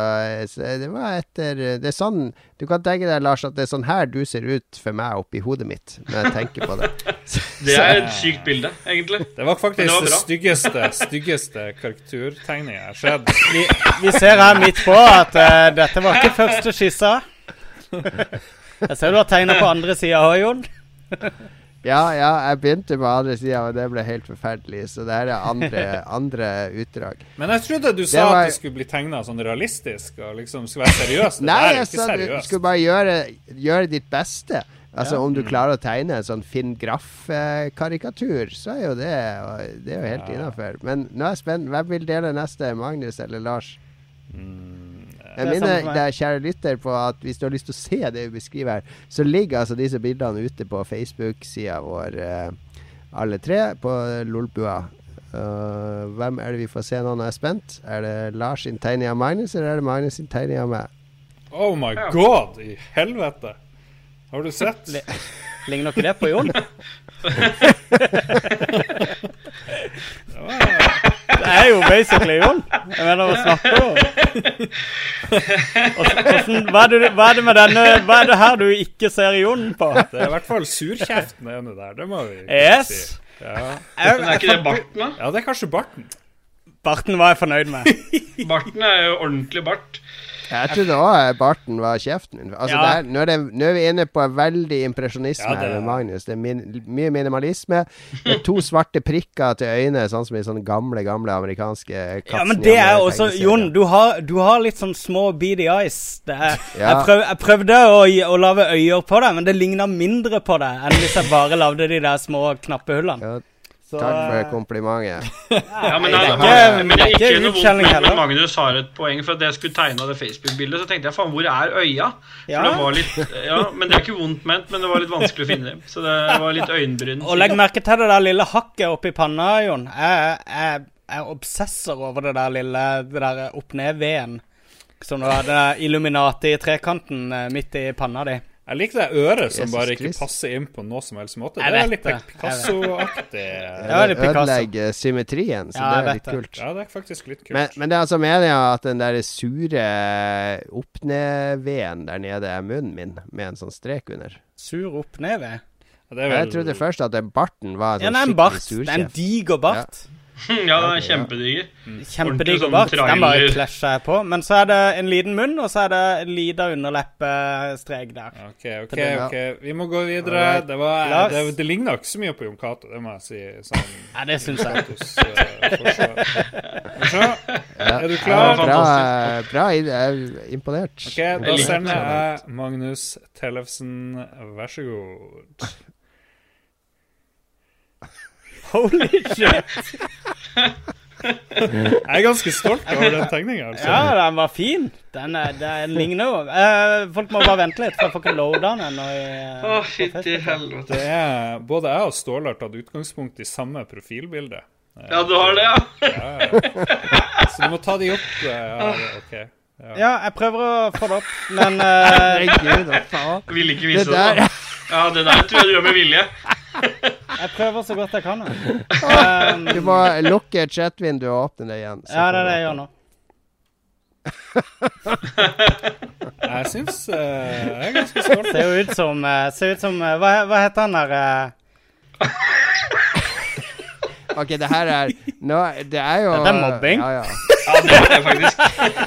så det var etter Det er sånn Du kan tenke deg, Lars, at det er sånn her du ser ut for meg oppi hodet mitt når jeg tenker på det. Det er et sykt bilde, egentlig. Det var faktisk det var det, styggeste, styggeste karikaturtegninga jeg har sett. Vi, vi ser her midt på at uh, dette var ikke første skissa. Jeg ser du har tegna på andre sida òg, Jon. Ja, ja, jeg begynte på andre sida, og det ble helt forferdelig. Så det her er andre, andre utdrag. Men jeg trodde du sa var- at det skulle bli tegna sånn realistisk og liksom skulle være seriøst. Det Nei, jeg sa du skulle bare gjøre, gjøre ditt beste. Altså Ja. Om du klarer å tegne en sånn Finn Graff-karikatur, så er jo det og Det er jo helt Ja. innafor. Men nå er jeg spent. Hvem vil dele neste? Magnus eller Lars? Mm, Jeg Det er minner deg, kjære lytter, på at hvis du har lyst til å se det vi beskriver her, så ligger altså disse bildene ute på Facebook-sida vår, eh, alle tre, på Lolbua. Uh, hvem er det vi får se nå? når jeg er spent. Er det Lars sin tegning av Magnus, eller er det Magnus sin tegning av meg? Oh my god, i helvete. Har du sett? Li- Ligner nok det på Jon? Det er jo basically Jon. Jeg mener, hva snakker du om? Hvordan- Hva er det, hva er det med denne Hva er det her du ikke ser Jon på? Det er i hvert fall surkjeften ene der, det må vi Yes. si. Ja. Men er ikke det barten, da? ja, det er kanskje barten. Barten var jeg fornøyd med. Barten er jo ordentlig bart. Jeg trodde òg barten var kjeften min. Altså, Ja. det er, nå, er det, nå er vi inne på veldig impresjonisme Ja, det her med Magnus. Det er min, mye minimalisme. Det er to svarte prikker til øynene, sånn som i sånne gamle gamle amerikanske Ja, men det er også. Jon, du har, du har litt sånn små beady eyes. Er, Ja. jeg, prøv, jeg prøvde å, å lage øyer på det, men det ligna mindre på det enn hvis jeg bare lagde de der små knappehullene. Ja, Så, Takk for eh, komplimentet. Ja, men, det er ikke- men det er ikke noe vondt men, Magnus har et poeng. For at jeg skulle tegne det Facebook-bildet, så tenkte jeg faen, hvor er øya? For Ja. det var litt, ja, Men det er ikke vondt ment, men det var litt vanskelig å finne dem. Så det var litt øyenbryn. Og legg merke til det der lille hakket oppi panna, Jon. Jeg, jeg, jeg obsesser over det der lille Det der opp-ned-veden. Som du hadde den der Illuminati-trekanten eh, midt i panna di. Jeg liker det øret som Jesus bare ikke Christ. passer inn på noe som helst måte. Jeg Det er litt. Picasso-aktig. Det er ødelegger symmetrien, så Ja, det er litt det. kult. Ja, det er faktisk litt kult. Men, men det er altså meninga at den der sure opp-ned-veden der nede er munnen min, med en sånn strek under. Sur opp-ned-ved. Ja, det er Jeg trodde først at barten var Ja, en det er sånn en bart. skikkelig Det er en diger bart. Ja, den er kjempediger. Kjempediger sånn bart. Den bare klasjer jeg på. Men så er det en liten munn, og så er det en liten underleppestrek der. OK, OK. Ja. ok Vi må gå videre. Det, var, det, det ligner ikke så mye på Jon Cato, det må jeg si. Sånn Ja, det syns jeg. eh. Ja. Er du Ja, klar? bra, bra, jeg er imponert. OK, da sender jeg Magnus Tellefsen, vær så god. Holy shit. Jeg er ganske stolt over den tegninga. Altså. Ja, den var fin. Den, er, den ligner jo eh, Folk må bare vente litt, for jeg får ikke loada den eh, Å, på fytti helvete. Er, både jeg og Ståle har tatt utgangspunkt i samme profilbilde. Ja, du har det, ja? Ja, ja. Så du må ta de opp. eh, Ja, det- OK. Ja. Ja, jeg prøver å få det opp, men uh, Herregud, hva faen. Ville ikke vise det. der. Ja, det der tror jeg du gjør med vilje. jeg prøver så godt jeg kan. Um, Du må lukke chat-vinduet og åpne det igjen. ja, det er det jeg gjør nå. Jeg syns uh, jeg er ganske stolt. Ser jo ut som, uh, ser ut som uh, hva, hva heter han der eh, Ok, det her er no, Det er jo Dette er mobbing. Ja, ja. Ja, det er det faktisk.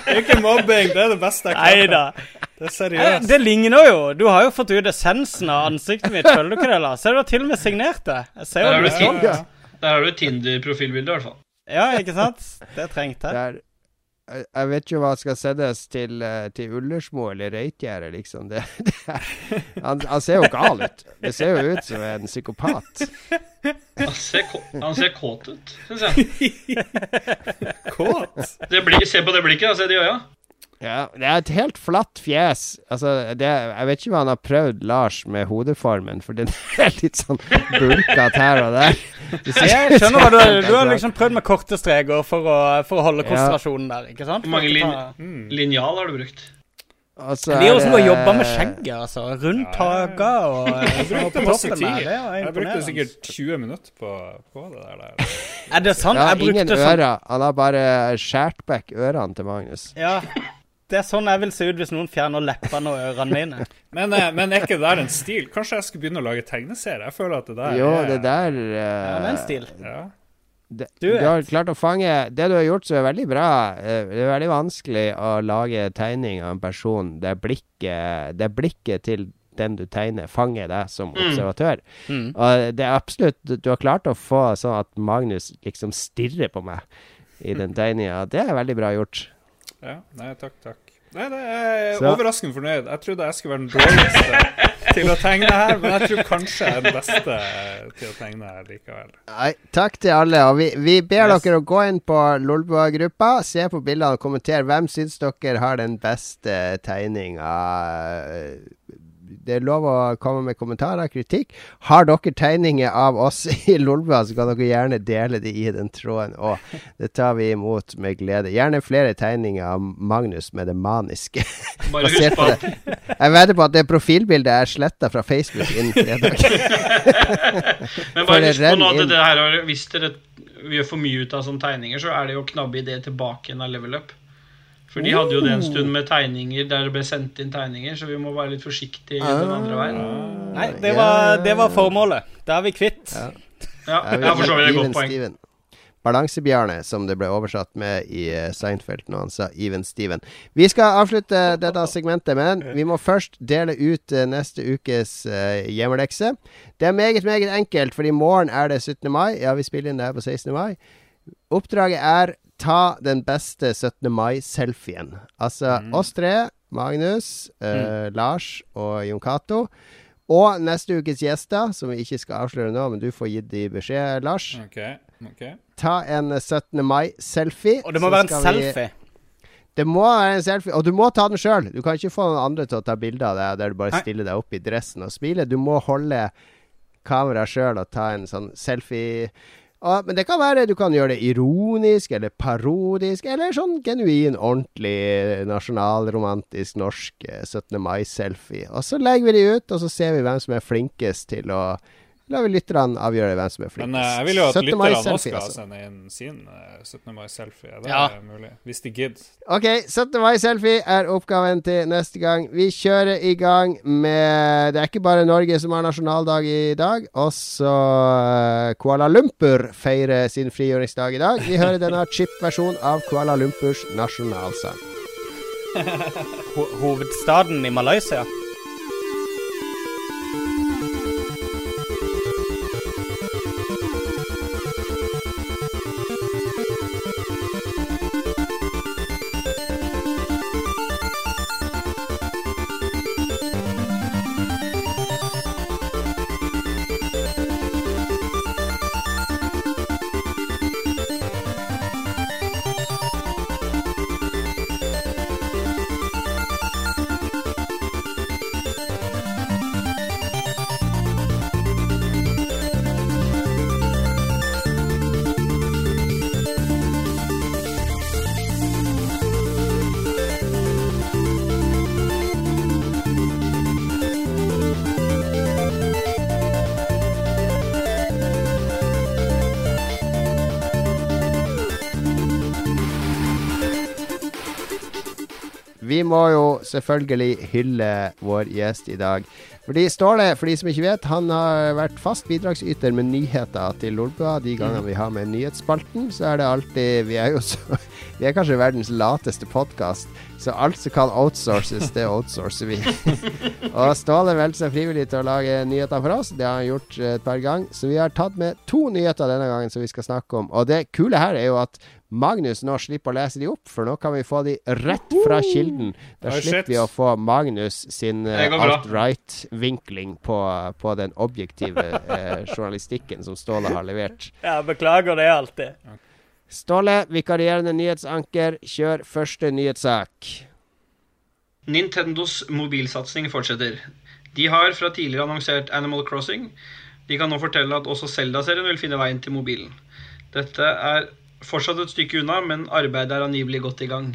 Det er ikke mobbing, det er det beste jeg Nei klarer. da. Det er Eh, seriøst. Det ligner jo. Du har jo fått ut essensen av ansiktet mitt, føler du ikke det? Lars? Du har til og med signert det. Jeg ser jo du du. Ja. Der har du et Tinder-profilbilde, i hvert fall. Ja, ikke sant? Det trengte jeg. Jeg- jeg vet ikke hva skal sendes til, eh, til Ullersmo eller Reitgjerdet, liksom. Det, det han, han ser jo gal ut. Det ser jo ut som en psykopat. Han ser, han ser kåt ut, syns jeg. Kåt. Det blir, se på det blikket, da. Se de øya. Ja, det er et helt flatt fjes. Altså, det, jeg vet ikke hva han har prøvd, Lars, med hodeformen, for den er litt sånn bulkete her og der. Jeg skjønner hva du som- Du har liksom prøvd med korte streker for å, for å holde konsentrasjonen der, ikke sant? Hvor mange lin- Mm. Linjal har du brukt. Altså, så Det er jo som å jobbe med skjegget, altså. Rundt haka og Jeg brukte masse tid. Jeg brukte sikkert 20 minutter på, på det der. der. Er det sant? Ja, Jeg brukte sånn ører. Han har bare skåret vekk ørene til Magnus. Ja. Det er sånn jeg vil se ut hvis noen fjerner leppene og ørene mine. Men, eh, men er ikke det der en stil? Kanskje jeg skulle begynne å lage tegneserie? Jeg føler at det der Jo, er det der Ja, det er en stil. Ja. det, Du du, har klart å fange Det du har gjort som er veldig bra eh, Det er veldig vanskelig å lage tegning av en person der blikket, der blikket til den du tegner, fanger deg som observatør. Og det er absolutt Du har klart å få sånn at Magnus liksom stirrer på meg i den tegninga. Det er veldig bra gjort. Ja, nei, takk, takk. Nei, det er Så- overraskende fornøyd. Jeg trodde jeg skulle være den dårligste til å tegne her, men jeg tror kanskje jeg er den beste til å tegne her likevel. Nei, takk til alle. Og vi, vi ber Yes. dere å gå inn på Lolbua-gruppa, se på bildene og kommentere. Hvem syns dere har den beste tegninga? Det er lov å komme med kommentarer, kritikk. Har dere tegninger av oss i Lolbua, så kan dere gjerne dele det i den tråden òg. Det tar vi imot med glede. Gjerne flere tegninger av Magnus med det maniske. Bare husk på det. Jeg vedder på at det profilbildet er sletta fra Facebook innen fredag. Men bare husk på nå at det her, er- hvis dere gjør for mye ut av sånne tegninger, så er det jo å knabbe i det tilbake igjen av level up. For de hadde jo det en stund med tegninger der det ble sendt inn tegninger, så vi må være litt forsiktige den andre veien. Nei, det var, det var formålet. Da er vi kvitt. Ja, ja, vi jeg forstår det er et godt poeng. Steven? Balansebjarne, som det ble oversatt med i eh, Seinfeld når han sa Even Steven. Vi skal avslutte dette segmentet, men vi må først dele ut eh, neste ukes uh, hjemmelekse. Det er meget, meget enkelt, for i morgen er det 17. mai. Ja, vi spiller inn det her på 16. mai. Oppdraget er ta den beste 17. mai-selfien. Altså oss tre, Magnus, eh, Lars og Jon Cato. Og neste ukes gjester, som vi ikke skal avsløre nå, men du får gitt de beskjed, Lars. OK. ok Ta en 17. mai-selfie. Og det må være en selfie? vi-. Det må være en selfie, og du må ta den sjøl. Du kan ikke få noen andre til å ta bilde av deg der du bare Hei. stiller deg opp i dressen og smiler. Du må holde kameraet sjøl og ta en sånn selfie. Og, men det kan være du kan gjøre det ironisk eller parodisk, eller sånn genuin, ordentlig nasjonalromantisk norsk eh, 17. mai-selfie. Og så legger vi de ut, og så ser vi hvem som er flinkest til å La vi lytterne avgjøre hvem som er flinkest. Men uh, jeg vil jo at 17. lytterne også skal altså. sende inn sin uh, 17. mai-selfie. Det Ja. er mulig. Hvis de gidder. Ok, 17. mai-selfie er oppgaven til neste gang. Vi kjører i gang med Det er ikke bare Norge som har nasjonaldag i dag. Også eh, Kuala Lumpur feirer sin frigjøringsdag i dag. Vi hører denne chip-versjonen av Kuala Lumpurs nasjonalsang. Ho hovedstaden i Malaysia. Vi må jo selvfølgelig hylle vår gjest i dag. Fordi Ståle, for de som ikke vet, han har vært fast bidragsyter med nyheter til Lolbua. De gangene vi har med nyhetsspalten, så er det alltid Vi er jo så Vi er kanskje verdens lateste podkast, så alt som kan outsources, det outsourcer vi. og Ståle meldte seg frivillig til å lage nyheter for oss. Det har han gjort eh, et par ganger. Så vi har tatt med to nyheter denne gangen som vi skal snakke om. Og det kule her er jo at Magnus nå slipper å lese de opp, for nå kan vi få de rett fra kilden. Da slipper shit. vi å få Magnus sin bra. alt-right-vinkling på, på den objektive eh, journalistikken som Ståle har levert. Ja, beklager det alltid. Ståle, vikarierende nyhetsanker, kjør første nyhetssak. Nintendos mobilsatsing fortsetter. De har fra tidligere annonsert Animal Crossing. De kan nå fortelle at også Zelda-serien vil finne veien til mobilen. Dette er fortsatt et stykke unna, men arbeidet er angivelig godt i gang.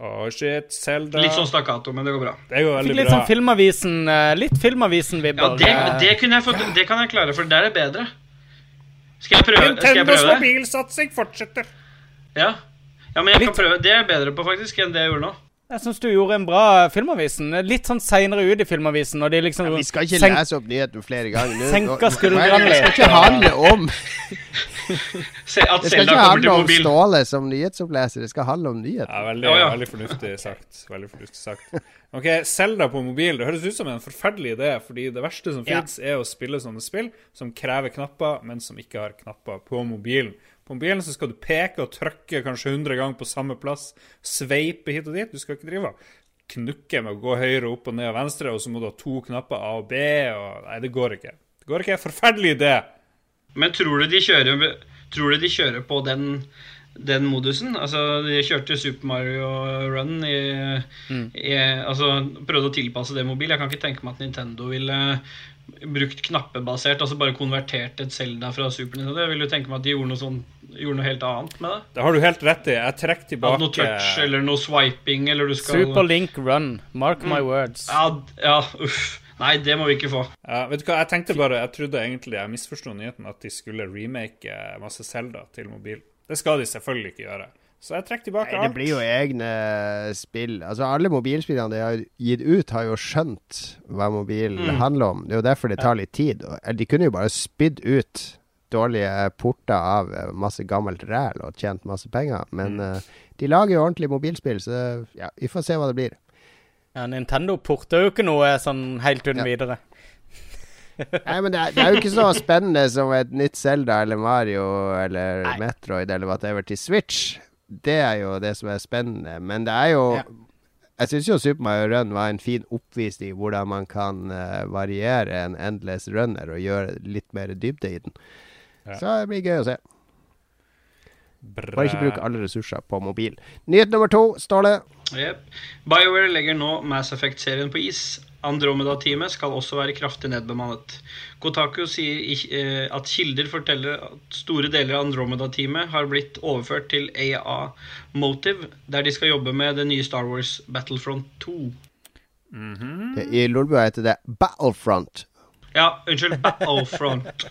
Oh shit. Zelda. Litt sånn stakkato, men det går bra. Det går veldig litt bra. sånn Filmavisen eh, Litt Filmavisen-vibber. det, eh, det, kunne jeg fått, det kan jeg klare, for der er bedre. Skal jeg prøve, skal jeg Nintendos prøve det? mobilsatsing fortsetter. Ja. ja, men jeg kan Litt- prøve. Det er jeg bedre på faktisk enn det jeg gjorde nå. Jeg syns du gjorde en bra Filmavisen. Litt sånn seinere ut i Filmavisen. Og de liksom Ja, vi skal ikke lese opp nyheten flere ganger. Nå- Senker skuldrene Det skal ikke handle om Se, Det skal ikke handle om. Ståle som nyhetsoppleser, det skal handle om nyheten. Ja, veldig, Ja, ja. veldig fornuftig sagt. Veldig fornuftig sagt. Ok, Selda på mobil. Det høres ut som en forferdelig idé, fordi det verste som Ja. fins, er å spille sånne spill som krever knapper, men som ikke har knapper på mobilen. På mobilen så skal du peke og trykke kanskje 100 ganger på samme plass, sveipe hit og dit. Du skal ikke drive og knukke med å gå høyre, opp og ned og venstre, og så må du ha to knapper A og B, og Nei, det går ikke. Det går ikke. Forferdelig idé. Men tror du de kjører, tror du de kjører på den, den modusen? Altså, de kjørte Super Mario Run i, i Altså, prøvde å tilpasse det mobil. Jeg kan ikke tenke meg at Nintendo ville brukt knappebasert, altså bare konvertert et Zelda fra Super Nintendo. Jeg vil jo tenke meg at de gjorde noe, sånn, gjorde noe helt annet med det. Det har du helt rett i. Jeg trekker tilbake noe touch eller noe swiping, eller du skal Super Link Run. Mark my words. Ja, ja, uff. Nei, det må vi ikke få. Ja, vet du hva, jeg tenkte bare, jeg trodde egentlig jeg misforsto nyheten, at de skulle remake masse Zelda til mobil. Det skal de selvfølgelig ikke gjøre. Så jeg trekker tilbake Nei, alt. det blir jo egne spill. Altså Alle mobilspillene de har gitt ut, har jo skjønt hva mobil handler om. Det er jo derfor det tar litt tid. De kunne jo bare spydd ut dårlige porter av eh, masse gammelt ræl og tjent masse penger. Men eh, de lager jo ordentlig mobilspill, så ja, vi får se hva det blir. Ja, Nintendo porter jo ikke noe sånn helt uten Ja. videre. Nei, men det er, det er jo ikke så spennende som et nytt Zelda eller Mario eller Nei. Metroid eller whatever til Switch. Det er jo det som er spennende. Men det er jo Ja. Jeg syns jo Super Mario Run var en fin oppvisning i hvordan man kan uh, variere en endless runner og gjøre litt mer dybde i den. Ja. Så det blir gøy å se. Bra. Bare ikke bruke alle ressurser på mobil. Nyhet nummer to, Ståle. Yep. BioWare legger nå Mass Effect-serien på is. Andromeda-teamet skal også være kraftig nedbemannet. Kotaku sier eh, at kilder forteller at store deler av Andromeda-teamet har blitt overført til AA Motive, der de skal jobbe med det nye Star Wars Battlefront 2. Det- I Lolbua heter det Battlefront. Ja, unnskyld. Battlefront.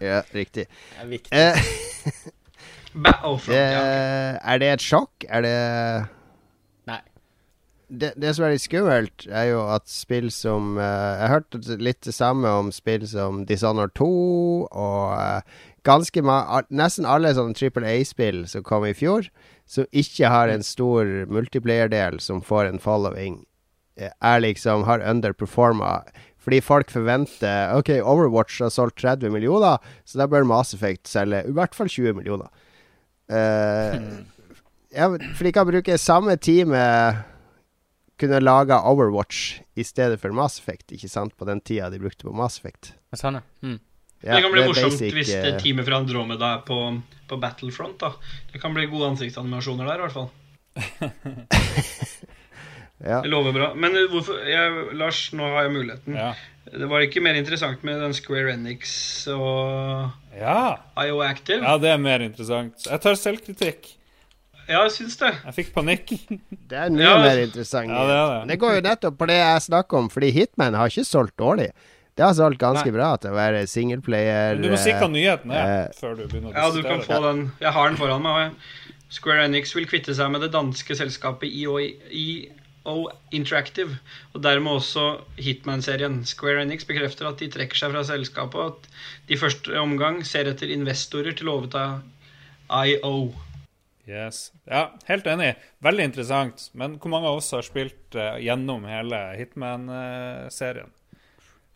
Ja, riktig. Det er viktig. Eh, Battlefront, det, ja. er det et sjokk? Er det. Det, det som er litt skummelt, er jo at spill som uh, Jeg hørte litt det samme om spill som Dishonored 2 og uh, ganske ma Nesten alle sånne Triple A-spill som kom i fjor, som ikke har en stor multiplayer-del som får en following, eh, er liksom har underperforma. Fordi folk forventer OK, Overwatch har solgt 30 millioner, så da bør Mass Effect selge i hvert fall 20 millioner. Uh, ja, for de kan bruke samme teamet kunne laga Overwatch i stedet for Mass Effect, ikke sant? På den tida de brukte på Mass Effect. Sånn, ja. Mm. Ja, det kan bli det morsomt basic, hvis eh, det teamet fra Andromeda er på, på Battlefront. da Det kan bli gode ansiktsanimasjoner der, i hvert fall. ja. Det lover bra. Men eh, hvorfor jeg, Lars, nå har jeg muligheten. Ja. Det var ikke mer interessant med den Square Enix og Ja. IO Active? ja, det er mer interessant. Jeg tar selvkritikk. Ja, jeg syns det. Jeg fikk panikk. Det er mye Ja, mer interessant. Ja, det er det. Det går jo nettopp på det jeg snakker om, fordi Hitman har ikke solgt dårlig. Det har solgt ganske Nei. bra til å være singleplayer. Du må si hva eh, nyheten er, eh, før du begynner å Ja, du kan få den. Jeg har den foran meg. Square Enix vil kvitte seg med det danske selskapet IO, IO Interactive, og dermed også Hitman-serien. Square Enix bekrefter at de trekker seg fra selskapet, og at de i første omgang ser etter investorer til å overta IO. Yes. Ja, helt enig. Veldig interessant. Men hvor mange av oss har spilt uh, gjennom hele Hitman-serien?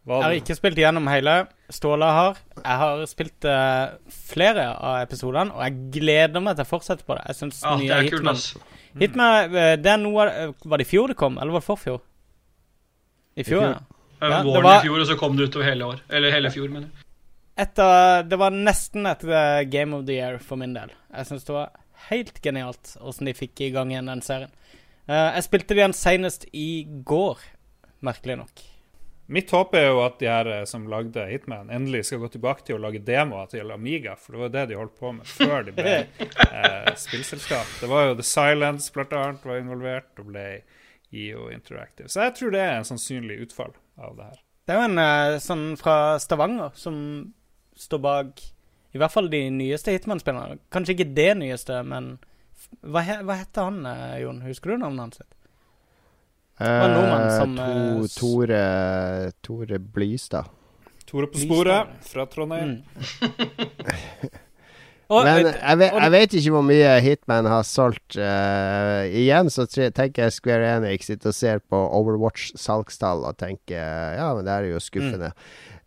Jeg har ikke spilt gjennom hele. Ståle har. Jeg har spilt uh, flere av episodene, og jeg gleder meg til å fortsette på det. Jeg synes Ja, det nye er kult, Hitman ass. Hitman, uh, det er noe Var det i fjor det kom, eller var det forfjor? I fjor, fjor. ja. Ja, det Våren var- i fjor, og så kom det utover hele år. Eller hele fjor, mener jeg. Et det var nesten et Game of the Year for min del. Jeg syns det var helt genialt åssen de fikk i gang igjen den serien. Uh, jeg spilte det igjen senest i går, merkelig nok. Mitt håp er jo at de her eh, som lagde Hitman, endelig skal gå tilbake til å lage demoer til Amiga, for det var det de holdt på med før de ble eh, spillselskap. Det var jo The Silence blant annet var involvert, og ble IO Interactive. Så jeg tror det er en sannsynlig utfall av det her. Det er jo en eh, sånn fra Stavanger som står bak i hvert fall de nyeste Hitman-spillerne. Kanskje ikke det nyeste, men hva, he, hva heter han, eh, Jon? Husker du navnet hans? sitt? var en nordmann Eh, som, to, eh, Tore, Tore Blystad. Tore på sporet fra Trondheim. Mm. Men jeg vet, jeg vet ikke hvor mye Hitman har solgt. Uh, igjen så tenker jeg Square Enix sitter og ser på Overwatch-salgstall og tenker ja, men det er jo skuffende.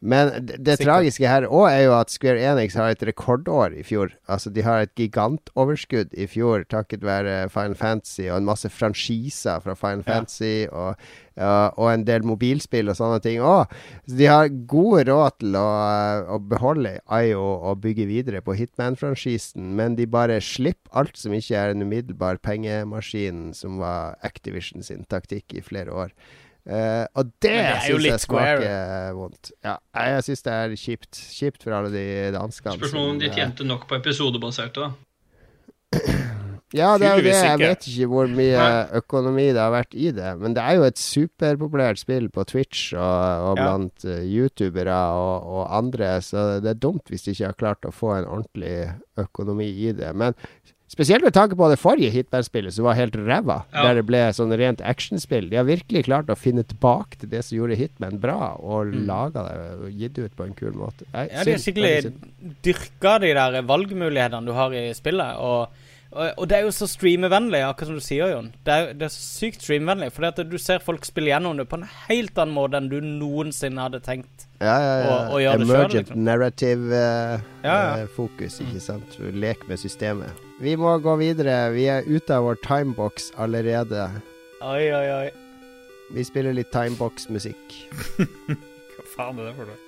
Men det, det tragiske her òg er jo at Square Enix har et rekordår i fjor. Altså De har et gigantoverskudd i fjor takket være Final Fantasy og en masse franchiser fra Final Ja. Fantasy og, ja, og en del mobilspill og sånne ting òg. Så de har god råd til å, å beholde IO og bygge videre på Hitman-franchisen, men de bare slipper alt som ikke er en umiddelbar pengemaskin, som var Activision sin taktikk i flere år. Eh, og det, det syns jeg smaker vondt. Ja, jeg syns det er kjipt. Kjipt for alle de danskene. Spørsmål om de eh, tjente nok på episodebaserte, da. Ja, det er jo det. Jeg vet ikke hvor mye økonomi det har vært i det. Men det er jo et superpopulært spill på Twitch og, og blant ja. youtubere og, og andre, så det er dumt hvis de ikke har klart å få en ordentlig økonomi i det. Men spesielt med tanke på det forrige Hitman-spillet, som var helt ræva, Ja. der det ble sånn rent actionspill. De har virkelig klart å finne tilbake til det som gjorde Hitman bra, og Mm. laga det og gitt det ut på en kul måte. Jeg Ja, de har skikkelig dyrka de der valgmulighetene du har i spillet. Og, og, det er jo så streamevennlig, akkurat som du sier, Jon. Det er, det er så sykt streamervennlig. For du ser folk spille gjennom det på en helt annen måte enn du noensinne hadde tenkt. Ja, ja, ja. Å, å gjøre Emergent det selv, liksom. narrative eh, Ja, ja. eh, fokus, ikke sant. Lek med systemet. Vi må gå videre. Vi er ute av vår timebox allerede. Oi, oi, oi. Vi spiller litt timebox-musikk. Hva faen er det for noe?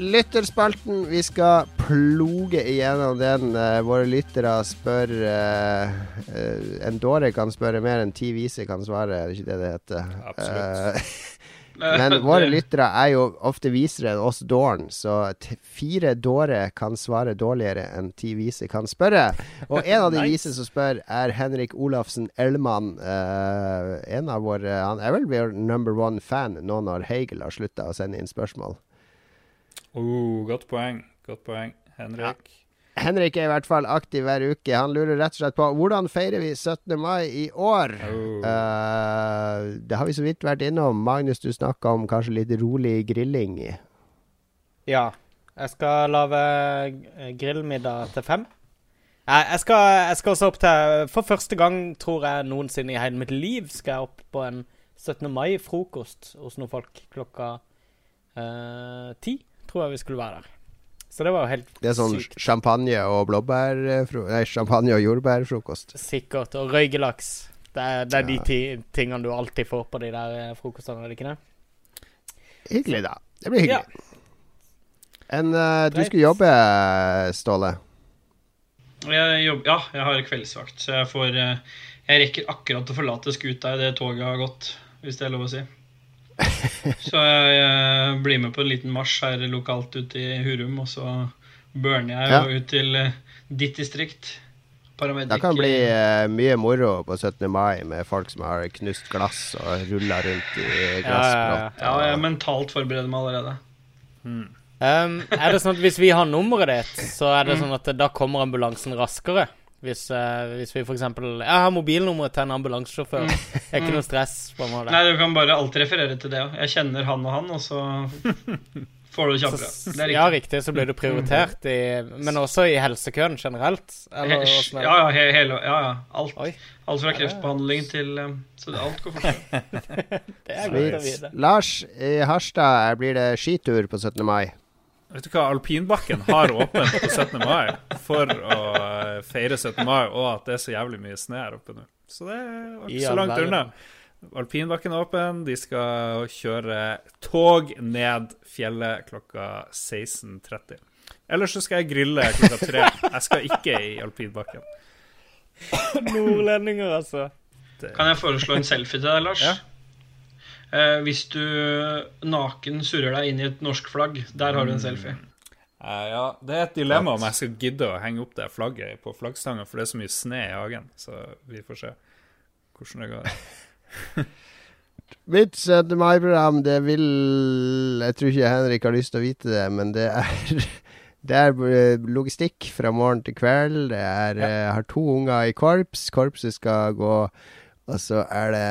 Lytterspalten. Vi skal ploge igjennom den. Eh, våre lyttere spør uh, En dåre kan spørre mer enn ti vise kan svare, er det ikke det det heter? Absolutt. Uh, Men våre lyttere er jo ofte visere enn oss dåren, så fire dåre kan svare dårligere enn ti vise kan spørre. Og en av de Nice. vise som spør, er Henrik Olafsen Ellmann. Uh, en av våre Han er vel vår number one fan nå når Hegel har slutta å sende inn spørsmål. Oh, godt poeng. Godt poeng. Henrik. Henrik er i hvert fall aktiv hver uke. Han lurer rett og slett på hvordan feirer vi 17. mai i år? Oh. Uh, det har vi så vidt vært innom. Magnus, du snakka om kanskje litt rolig grilling. Ja. Jeg skal lage eh, grillmiddag til fem. Jeg, skal, jeg skal også opp til For første gang, tror jeg, noensinne i hele mitt liv skal jeg opp på en 17. mai-frokost hos noen folk klokka ti. ti. Tror jeg vi skulle være der. Så det var jo helt sykt. Det er sånn sykt. champagne og blåbær Nei, champagne og jordbærfrokost. Sikkert. Og røykelaks. Det er, det er de Ja. ti tingene du alltid får på de der eh, frokostene, er det ikke det? Hyggelig, da. Det blir Ja. hyggelig. En, eh, du skulle jobbe, Ståle. Jeg jobb, ja, jeg har kveldsvakt, så jeg får eh, Jeg rekker akkurat å forlate skuta idet toget har gått, hvis det er lov å si. Så jeg, eh, blir med på en liten marsj her lokalt ute i Hurum, og så burner jeg Ja. jo ut til eh, ditt distrikt. Paramedic. Det kan bli eh, mye moro på 17. mai med folk som har knust glass og rulla rundt i Ja, ja, ja. glassbrott. Ja, jeg mentalt forbereder meg allerede. Um, er det sånn at hvis vi har nummeret ditt, så er det sånn at da kommer ambulansen raskere? Hvis, uh, hvis vi f.eks. Jeg har mobilnummeret til en ambulansesjåfør. Det er ikke noe stress. på en måte. Nei, du kan bare alltid referere til det. òg. Jeg kjenner han og han, og så får du det kjappere. Det er ja, riktig. riktig. Så blir du prioritert i Men også i helsekøen generelt? Eller He-? Ja, ja, he hele, ja, ja. Alt. Oi. Alt fra kreftbehandling til eh, Så det, alt går fortere. Det er godt å vite. Lars, i Harstad blir det skitur på 17. mai. Vet du hva, Alpinbakken har åpent på 17. mai for å eh, feire 17. mai, og at det er så jævlig mye snø her oppe nå. Så det er ikke så langt unna. Alpinbakken er åpen. De skal kjøre tog ned fjellet klokka 16.30. Ellers så skal jeg grille klokka tre. Jeg skal ikke i alpinbakken. Nordlendinger, altså. Kan jeg foreslå en selfie til deg, Lars? Ja. Eh, hvis du naken surrer deg inn i et norsk flagg, der har du en selfie. Eh, ja, Det er et dilemma om jeg skal gidde å henge opp det flagget på flaggstanga, for det er så mye snø i hagen. Så vi får se hvordan det går. Mitt 17. mai-program, det vil Jeg tror ikke Henrik har lyst til å vite det, men det er Det er eh, logistikk fra morgen til kveld. Det er ja. Jeg har to unger i korps. Korpset skal gå, og så er det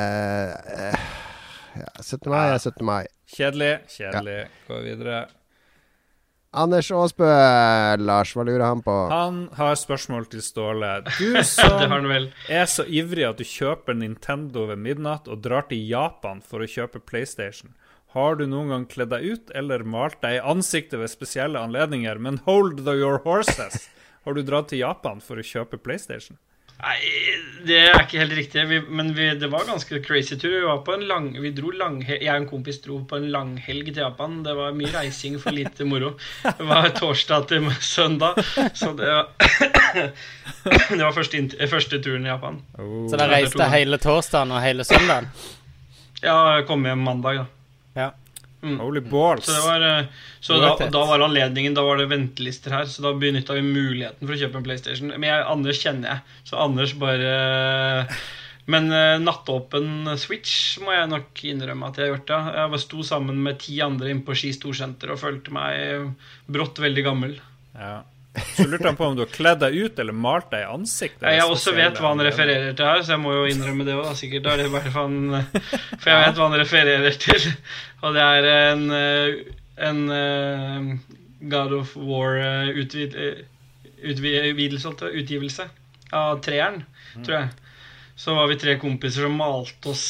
eh, ja, 17. mai er 17. mai. Kjedelig, kjedelig. Gå videre. Anders Aasbø, Lars, hva lurer han på? Han har spørsmål til Ståle. Du som er så ivrig at du kjøper Nintendo ved midnatt og drar til Japan for å kjøpe PlayStation. Har du noen gang kledd deg ut eller malt deg i ansiktet ved spesielle anledninger? Men hold the your horses. Har du dratt til Japan for å kjøpe PlayStation? Nei, det er ikke helt riktig. Vi, men vi, det var ganske crazy tur. Vi var på en lang, vi dro lang, jeg og en kompis dro på en langhelg til Japan. Det var mye reising for lite moro. Det var torsdag til søndag. Så det var, det var første, første turen i Japan. Så dere reiste hele torsdagen og hele søndagen? Ja, jeg kom hjem mandag, da. Ja. Holy balls. Så, det var, eh, så da, var da var anledningen Da var det ventelister her, så da benytta vi muligheten for å kjøpe en PlayStation. Men jeg, Anders kjenner jeg, så Anders bare Men uh, nattåpen Switch må jeg nok innrømme at jeg har gjort. Ja. Jeg sto sammen med ti andre inne på Ski storsenter og følte meg brått veldig gammel. Ja. Så lurte han på om du har kledd deg ut eller malt deg i ansiktet. Jeg, ved også vet hva han refererer til her, så jeg må jo innrømme det òg, sikkert. Er det bare for, han, for jeg vet hva han refererer til. Og det er en, eh, en eh, God of War-utvidelse, utgivelse av treeren, tror jeg. Så var vi tre kompiser som malte oss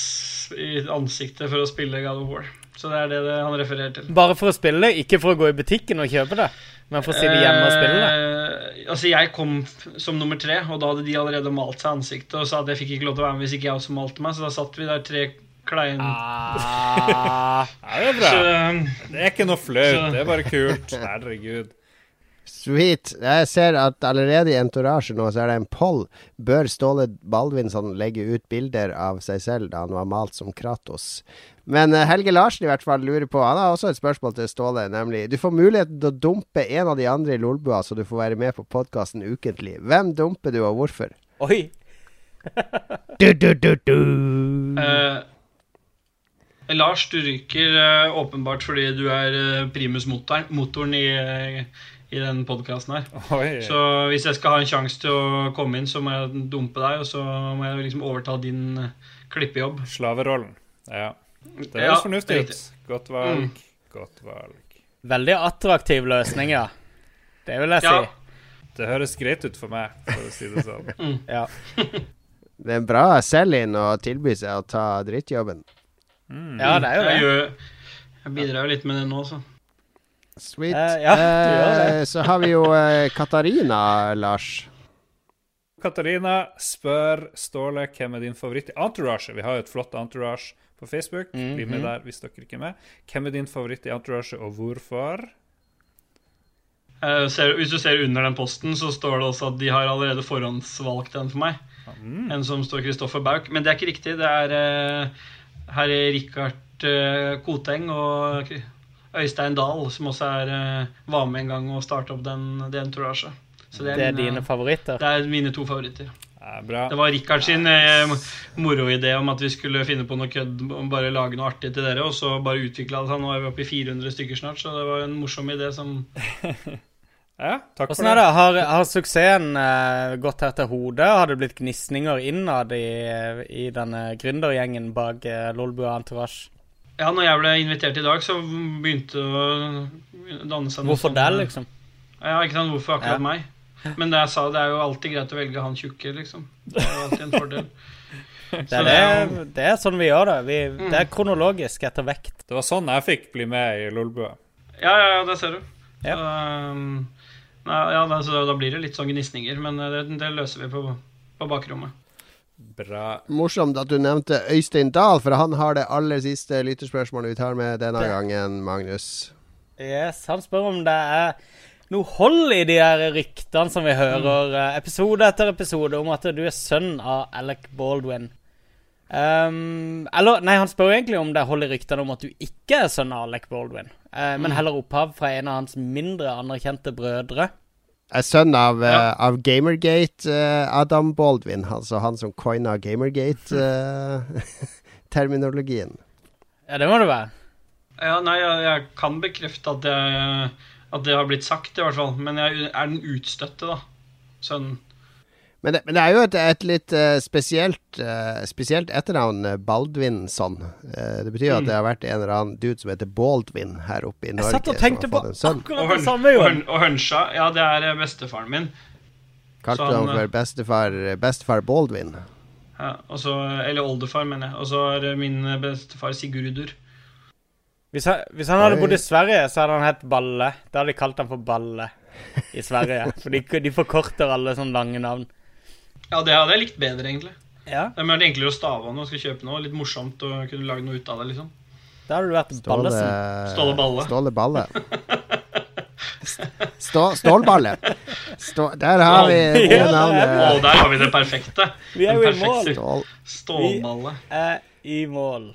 i ansiktet for å spille God of War. Så det er det, det han refererer til. Bare for å spille det, ikke for å gå i butikken og kjøpe det, men for å sitte hjemme og spille det. Eh, altså Jeg kom som nummer tre, og da hadde de allerede malt seg ansiktet og sa at jeg fikk ikke lov til å være med hvis ikke jeg også malte meg, så da satt vi der tre klein... Ah, Ja, det er bra. Så, eh, Det er ikke noe flaut, det er bare kult. Herregud. Sweet. Jeg ser at allerede i Entourage nå så er det en poll. Bør Ståle Baldvinsson legge ut bilder av seg selv da han var malt som Kratos? Men eh, Helge Larsen i hvert fall lurer på Han har også et spørsmål til Ståle, nemlig Du får muligheten til å dumpe en av de andre i Lolbua, så du får være med på podkasten ukentlig. Hvem dumper du, og hvorfor? oi. Du, du, du, du. Uh, Lars, du ryker uh, åpenbart fordi du er uh, primus motoren i, eh, i den podkasten her. Oi. Så hvis jeg skal ha en sjanse til å komme inn, så må jeg dumpe deg, og så må jeg liksom overta din eh, klippejobb. Slaverollen. Ja. Det Ja, høres fornuftig ut. Mm. Godt valg. Godt valg. Veldig attraktiv løsning, ja. Det vil jeg Ja. si. Det høres greit ut for meg, for å si det sånn. Ja. Det er en bra sell-in å tilby seg å ta drittjobben. ja, det er jo Jeg, det. gjør, jeg bidrar jo litt med det nå, så. Sweet. Uh, ja. Eh, så har vi jo uh, Katarina, Lars. Katarina spør Ståle hvem er din favoritt i Entourage. Vi har jo et flott Entourage på Facebook. Bli Mhm. med der hvis dere ikke er med. Hvem er din favoritt i Entourage, og hvorfor? Eh, ser, hvis du ser under den posten, så står det også at de har allerede forhåndsvalgt en for meg. En som står Kristoffer Bauk. Men det er ikke riktig. Det er uh, herr Rikard Koteng og Øystein Dahl som også er, eh, var med en gang og starta opp den, det entourage. Så Det er mine, dine favoritter. det er mine to favoritter. Ja, bra. Det var Richard sin eh, moroidé om at vi skulle finne på noe kødd og bare lage noe artig til dere, og så bare utvikla det seg. Nå er vi oppe i 400 stykker snart, så det var en morsom idé som Ja, takk for det. er det? Har, har suksessen eh, gått her til hodet? Har det blitt gnisninger innad i, i denne gründergjengen bak eh, Lolbua Entourage? Ja, når jeg ble invitert i dag, så begynte det å danne seg Hvorfor det, liksom? Ja, ikke sant, hvorfor akkurat Ja. meg? Men det jeg sa, det er jo alltid greit å velge han tjukke, liksom. Det er jo alltid en fordel. Det Så er, det er det, er sånn vi gjør det. Vi, Det er kronologisk etter vekt. Det var sånn jeg fikk bli med i Lolbua. Ja, ja, ja, det ser du. Ja. Så, um, ja, da, så da blir det litt sånn gnisninger, men det, det løser vi på, på bakrommet. Bra. Morsomt at du nevnte Øystein Dahl, for han har det aller siste lytterspørsmålet vi tar med denne Det- gangen, Magnus. Yes, Han spør om det er noe hold i de her ryktene som vi hører mm. episode etter episode, om at du er sønn av Alec Baldwin. Um, eller, nei, han spør egentlig om det er hold i ryktene om at du ikke er sønn av Alec Baldwin, eh, men heller opphav fra en av hans mindre anerkjente brødre. Er sønn av, ja. uh, av Gamergate, Uh, Adam Baldwin. Altså han som coina Gamergate-terminologien. Ja, det må det være. Ja, nei, jeg, jeg kan bekrefte at det, at det har blitt sagt, i hvert fall. Men jeg er den utstøtte, da. Sønnen. Men, det, men det er jo et, et litt uh, spesielt, uh, spesielt etternavn, eh, Baldwinsson. Eh, det betyr jo at det har vært en eller annen dude som heter Baldwin her oppe i Norge. Jeg satt og tenkte på akkurat det samme, og, og Hønsja. ja, det er bestefaren min. Kalte han han, for bestefar, bestefar Baldwin. Ja, også, eller oldefar, mener jeg. Og så er min bestefar Sigurdur. Hvis han, hvis han hadde bodd i Sverige, så hadde han hett Balle. Da hadde de kalt han for Balle i Sverige. For de, de forkorter alle sånne lange navn. Ja, det hadde jeg likt bedre, egentlig. Ja, Det er enklere å stave når man skal kjøpe noe. Litt morsomt å kunne lage noe ut av det, liksom. da hadde du vært Ståle, Ballesen. Ståle Balle. Ståle Balle. Stå, stålballe. Stå, der har vi Ja, det det er der har vi det perfekte. Vi er jo i mål. Stål. Stålballe. Er i mål.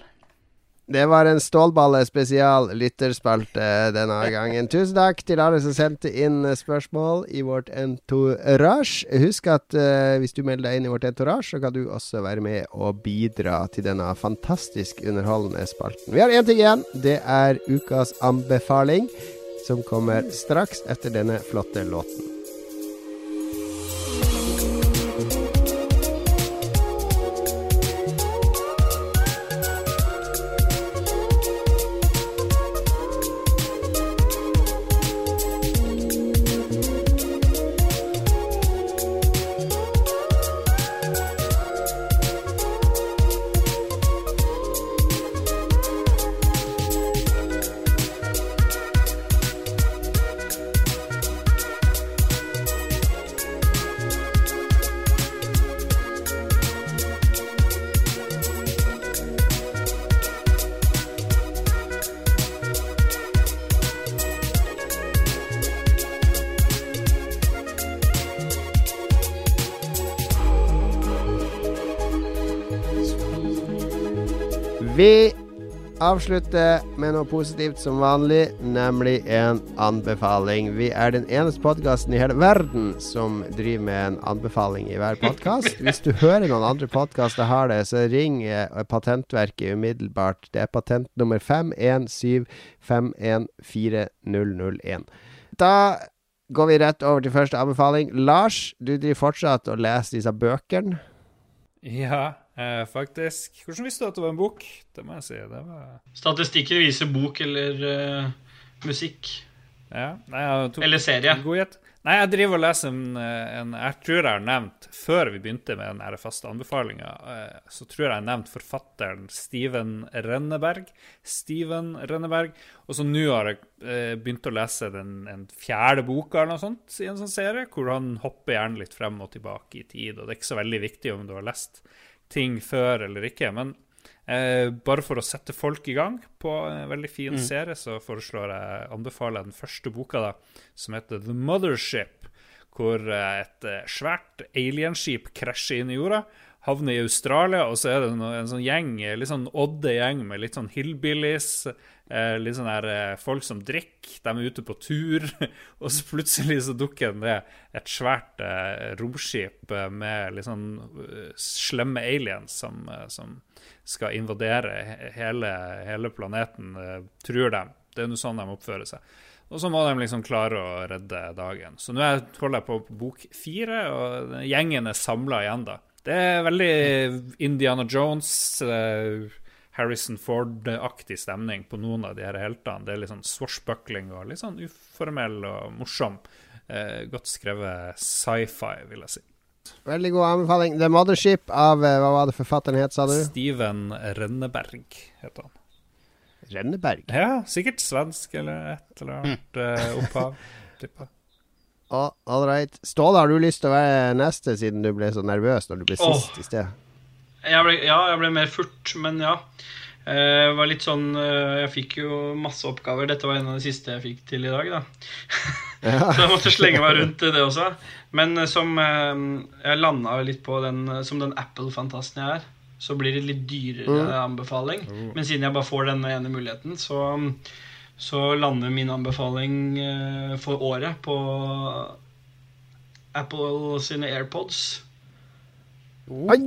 Det var en Stålballe spesial lytterspalte denne gangen. Tusen takk til alle som sendte inn spørsmål i vårt entourage. Husk at uh, hvis du melder deg inn i vårt entourage, så kan du også være med og bidra til denne fantastisk underholdende spalten. Vi har én ting igjen. Det er ukas anbefaling, som kommer straks etter denne flotte låten. Vi avslutter med noe positivt som vanlig, nemlig en anbefaling. Vi er den eneste podkasten i hele verden som driver med en anbefaling i hver podkast. Hvis du hører noen andre podkaster har det, så ring eh, Patentverket umiddelbart. Det er patent nummer 517514001. Da går vi rett over til første anbefaling. Lars, du driver fortsatt og leser disse bøkene. Ja, eh, faktisk. Hvordan visste du at det var en bok? Det må jeg si. Det var Statistikken viser bok eller uh, musikk. Ja. Nei, tok Eller serie. God gjett. Nei, jeg driver og leser en, eh, en Jeg tror jeg har nevnt, før vi begynte med den faste anbefalinga, eh, så tror jeg jeg har nevnt forfatteren Steven Renneberg. Steven Renneberg. Og så nå har jeg begynt å lese den en fjerde boka eller noe sånt i en sånn serie, hvor han hopper gjerne litt frem og tilbake i tid. Og det er ikke så veldig viktig om du har lest ting før eller ikke. men Eh, bare for å sette folk i gang på en veldig fin serie, så foreslår jeg anbefaler jeg den første boka, da, som heter The Mothership. Hvor eh, et eh, svært alienskip krasjer inn i jorda, havner i Australia, og så er det en sånn gjeng, eh, litt sånn odde gjeng med litt sånn hillbillies, eh, litt sånn her eh, folk som drikker, de er ute på tur, og så plutselig så dukker det et svært romskip med litt sånn slemme aliens som, som skal invadere hele, hele planeten, tror de. Det er nå sånn de oppfører seg. Og så må de liksom klare å redde dagen. Så nå er- holder jeg på på bok fire, og gjengen er samla igjen, da. Det er veldig Indiana Jones, eh, Harrison Ford-aktig stemning på noen av de her heltene. Det er litt sånn swashbuckling og litt sånn uformell og morsom. Eh, godt skrevet sci-fi, vil jeg si. Veldig god anbefaling. The Mothership av eh, Hva var det forfatteren het, sa du? Steven Renneberg heter han. Renneberg. Ja, sikkert svensk eller et eller annet eh, opphav. Oh, all right. Ståle, har du lyst til å være neste, siden du ble så nervøs når du ble sist sist i sted? Jeg ble, ja, jeg ble mer furt, men ja. Eh, Det var litt sånn eh, Jeg fikk jo masse oppgaver. Dette var en av de siste jeg fikk til i dag, da. Ja. Så jeg måtte slenge meg rundt det også. Men eh, som eh, jeg landa litt på den eh, Som den Apple-fantasten jeg er, så blir det litt dyrere Mm. anbefaling. Men siden jeg bare får denne ene muligheten, så, så lander min anbefaling eh, for året på Apple sine AirPods. Oi!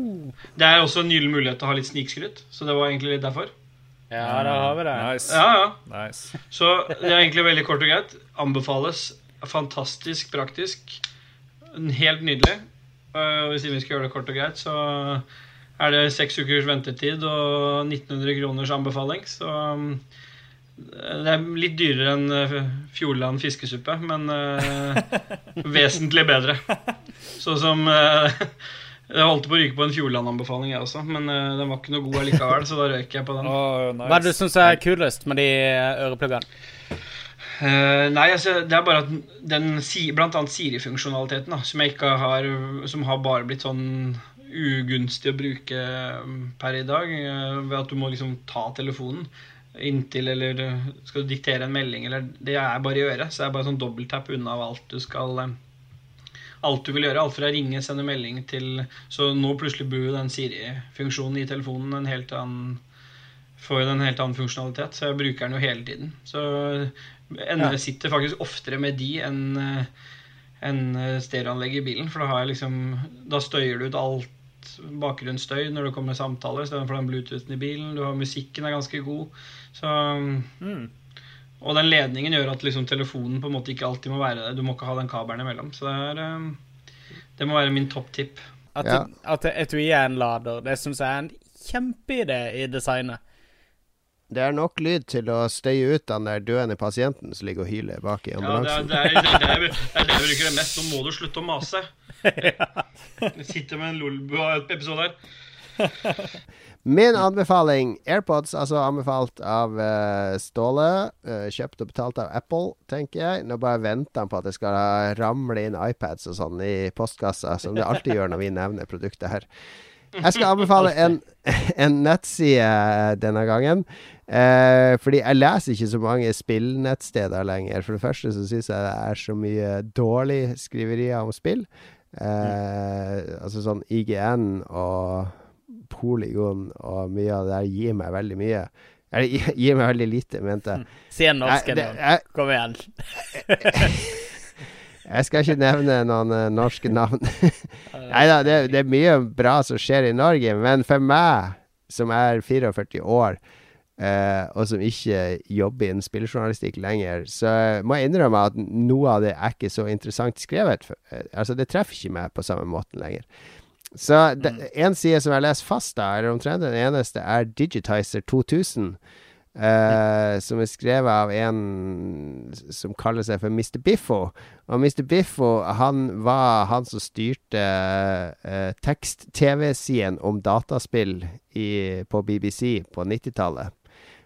Det er også en gyllen mulighet til å ha litt snikskryt, så det var egentlig litt derfor. Ja, da har vi det. Nice. Ja, ja. nice. Så det er egentlig veldig kort og greit. Anbefales. Fantastisk praktisk. Helt nydelig. Og hvis vi skal gjøre det kort og greit, så er det seks ukers ventetid og 1900 kroners anbefaling. Så um, det er litt dyrere enn eh, Fjordland fiskesuppe, men uh, vesentlig bedre. Sånn som uh, Jeg holdt på å ryke på en Fjordland-anbefaling, jeg også, men uh, den var ikke noe god allikevel, så da røyk jeg på den. Oh, nice. Hva er det du syns er kulest med de ørepluggene? Uh, nei, altså, det er bare at den blant annet Siri-funksjonaliteten, som jeg ikke har Som har bare blitt sånn ugunstig å bruke per i dag, ved at du må liksom ta telefonen inntil eller eh, skal du diktere en melding, eller Det er bare i øret, så det er bare sånn dobbelttapp unna av alt du skal eh, Alt du vil gjøre. Alt fra ringe, sende melding til Så nå plutselig blir jo den Siri-funksjonen i telefonen en helt annen får jo en helt annen funksjonalitet, så jeg bruker den jo hele tiden. Så ender, Ja. sitter faktisk oftere med de enn en eh, stereoanlegget i bilen. For da har jeg liksom Da støyer du ut alt bakgrunnsstøy når det kommer samtaler, istedenfor den bluetoothen i bilen. Du har Musikken er ganske god. Så Mm. Og den ledningen gjør at liksom telefonen på en måte ikke alltid må være der. Du må ikke ha den kabelen imellom. Så det er eh, Det må være min topptipp. At, Ja. at etui er en lader, det syns jeg er en kjempeidé i designet. Det er nok lyd til å støye ut den der døende pasienten som ligger og hyler bak i Ja, det er ambulansen. det, er, det, er, det, er, det er det jeg bruker det mest. Nå må du slutte å mase. Jeg sitter med en Lolbua-episode her. Min anbefaling AirPods, altså anbefalt av uh, Ståle. Uh, kjøpt og betalt av Apple, tenker jeg. Nå bare venter han på at det skal ramle inn iPads og sånn i postkassa, som det alltid gjør når vi nevner produktet her. Jeg skal anbefale en, en nettside denne gangen. Eh, fordi jeg leser ikke så mange spillnettsteder lenger. For det første så syns jeg det er så mye dårlig skriverier om spill. Eh, altså sånn IGN og Polygon og mye av det der gir meg veldig mye. Eller gir meg veldig lite, mente jeg. Si en norsk en gang. Kom igjen. jeg skal ikke nevne noen uh, norske navn. Nei da, det, det er mye bra som skjer i Norge, men for meg, som er 44 år, Uh, og som ikke jobber innen spilljournalistikk lenger, så må jeg innrømme at noe av det er ikke så interessant skrevet. For, uh, altså, det treffer ikke meg på samme måten lenger. Så det, en side som jeg leser fast, da, eller omtrent den eneste, er Digitizer 2000. Uh, som er skrevet av en som kaller seg for Mr. Biffo. Og Mr. Biffo han var han som styrte uh, tekst-TV-siden om dataspill i, på BBC på 90-tallet.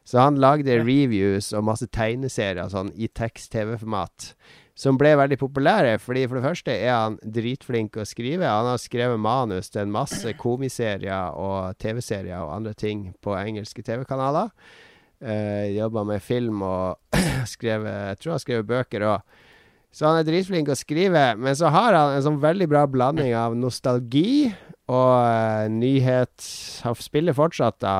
Så han lagde reviews og masse tegneserier sånn, i tekst-TV-format. Som ble veldig populære, fordi for det første er han dritflink å skrive. Han har skrevet manus til en masse komiserier og TV-serier og andre ting på engelske TV-kanaler. Uh, Jobba med film og skrevet Jeg tror han har skrevet bøker òg. Så han er dritflink å skrive, men så har han en sånn veldig bra blanding av nostalgi og uh, nyhet. Han spiller fortsatt, da.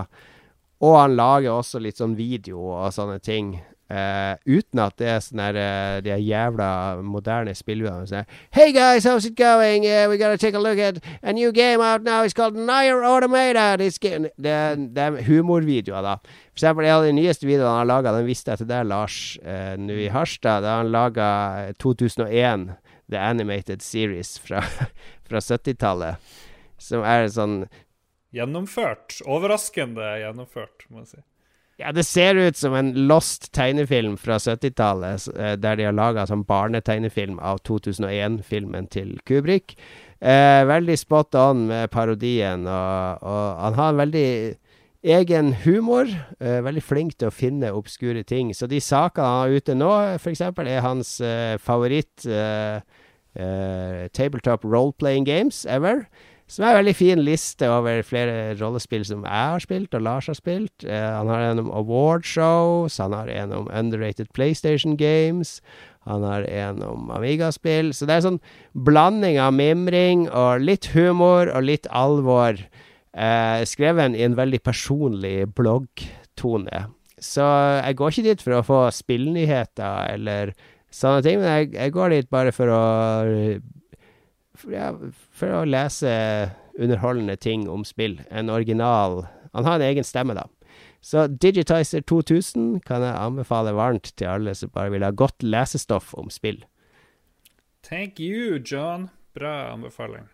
Og han lager også litt sånn video og sånne ting. Uh, uten at det er sånn der uh, de jævla moderne spillene som Hey guys, how's it going? Uh, we gotta take a look at a new game out now. It's called Nier Automata. Det, det, er humorvideoer, da. For eksempel en av de nyeste videoene han har laga, den visste jeg til deg, Lars, uh, nå i Harstad. Da han laga 2001, The Animated Series fra, fra 70-tallet. Som er sånn Gjennomført. Overraskende gjennomført, må jeg si. Ja, det ser ut som en lost tegnefilm fra 70-tallet, eh, der de har laga sånn barnetegnefilm av 2001-filmen til Kubrik. Eh, veldig spot on med parodien, og, og han har en veldig egen humor. Eh, veldig flink til å finne obskure ting. Så de sakene han har ute nå, f.eks., er hans eh, favoritt eh, eh, tabletop role-playing games ever. Som er en veldig fin liste over flere rollespill som jeg har spilt, og Lars har spilt. Eh, han har en om awardshows, han har en om underrated PlayStation games. Han har en om Amiga-spill. Så det er en sånn blanding av mimring og litt humor og litt alvor. Eh, skrevet i en veldig personlig bloggtone. Så jeg går ikke dit for å få spillnyheter eller sånne ting, men jeg, jeg går dit bare for å ja, for å lese underholdende ting om spill. En original Han har en egen stemme, da. Så Digitizer 2000 kan jeg anbefale varmt til alle som bare vil ha godt lesestoff om spill. Thank you, John. Bra anbefaling.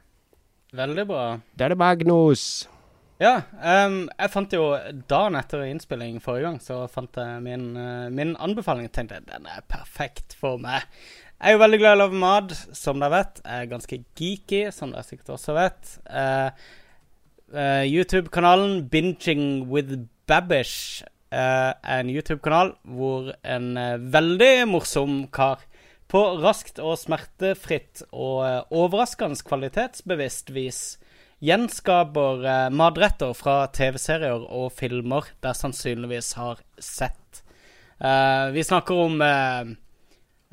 Veldig bra. Det er det Magnus. Ja, um, jeg fant jo dagen etter innspilling forrige gang, så fant jeg min, uh, min anbefaling. Jeg tenkte den er perfekt for meg. Jeg er jo veldig glad i å lage mat, som dere vet. Jeg er ganske geeky, som dere sikkert også vet. Uh, uh, YouTube-kanalen Binging with Babish uh, er en YouTube-kanal hvor en veldig morsom kar på raskt og smertefritt og overraskende kvalitetsbevisst vis gjenskaper matretter fra TV-serier og filmer dere sannsynligvis har sett. vi snakker om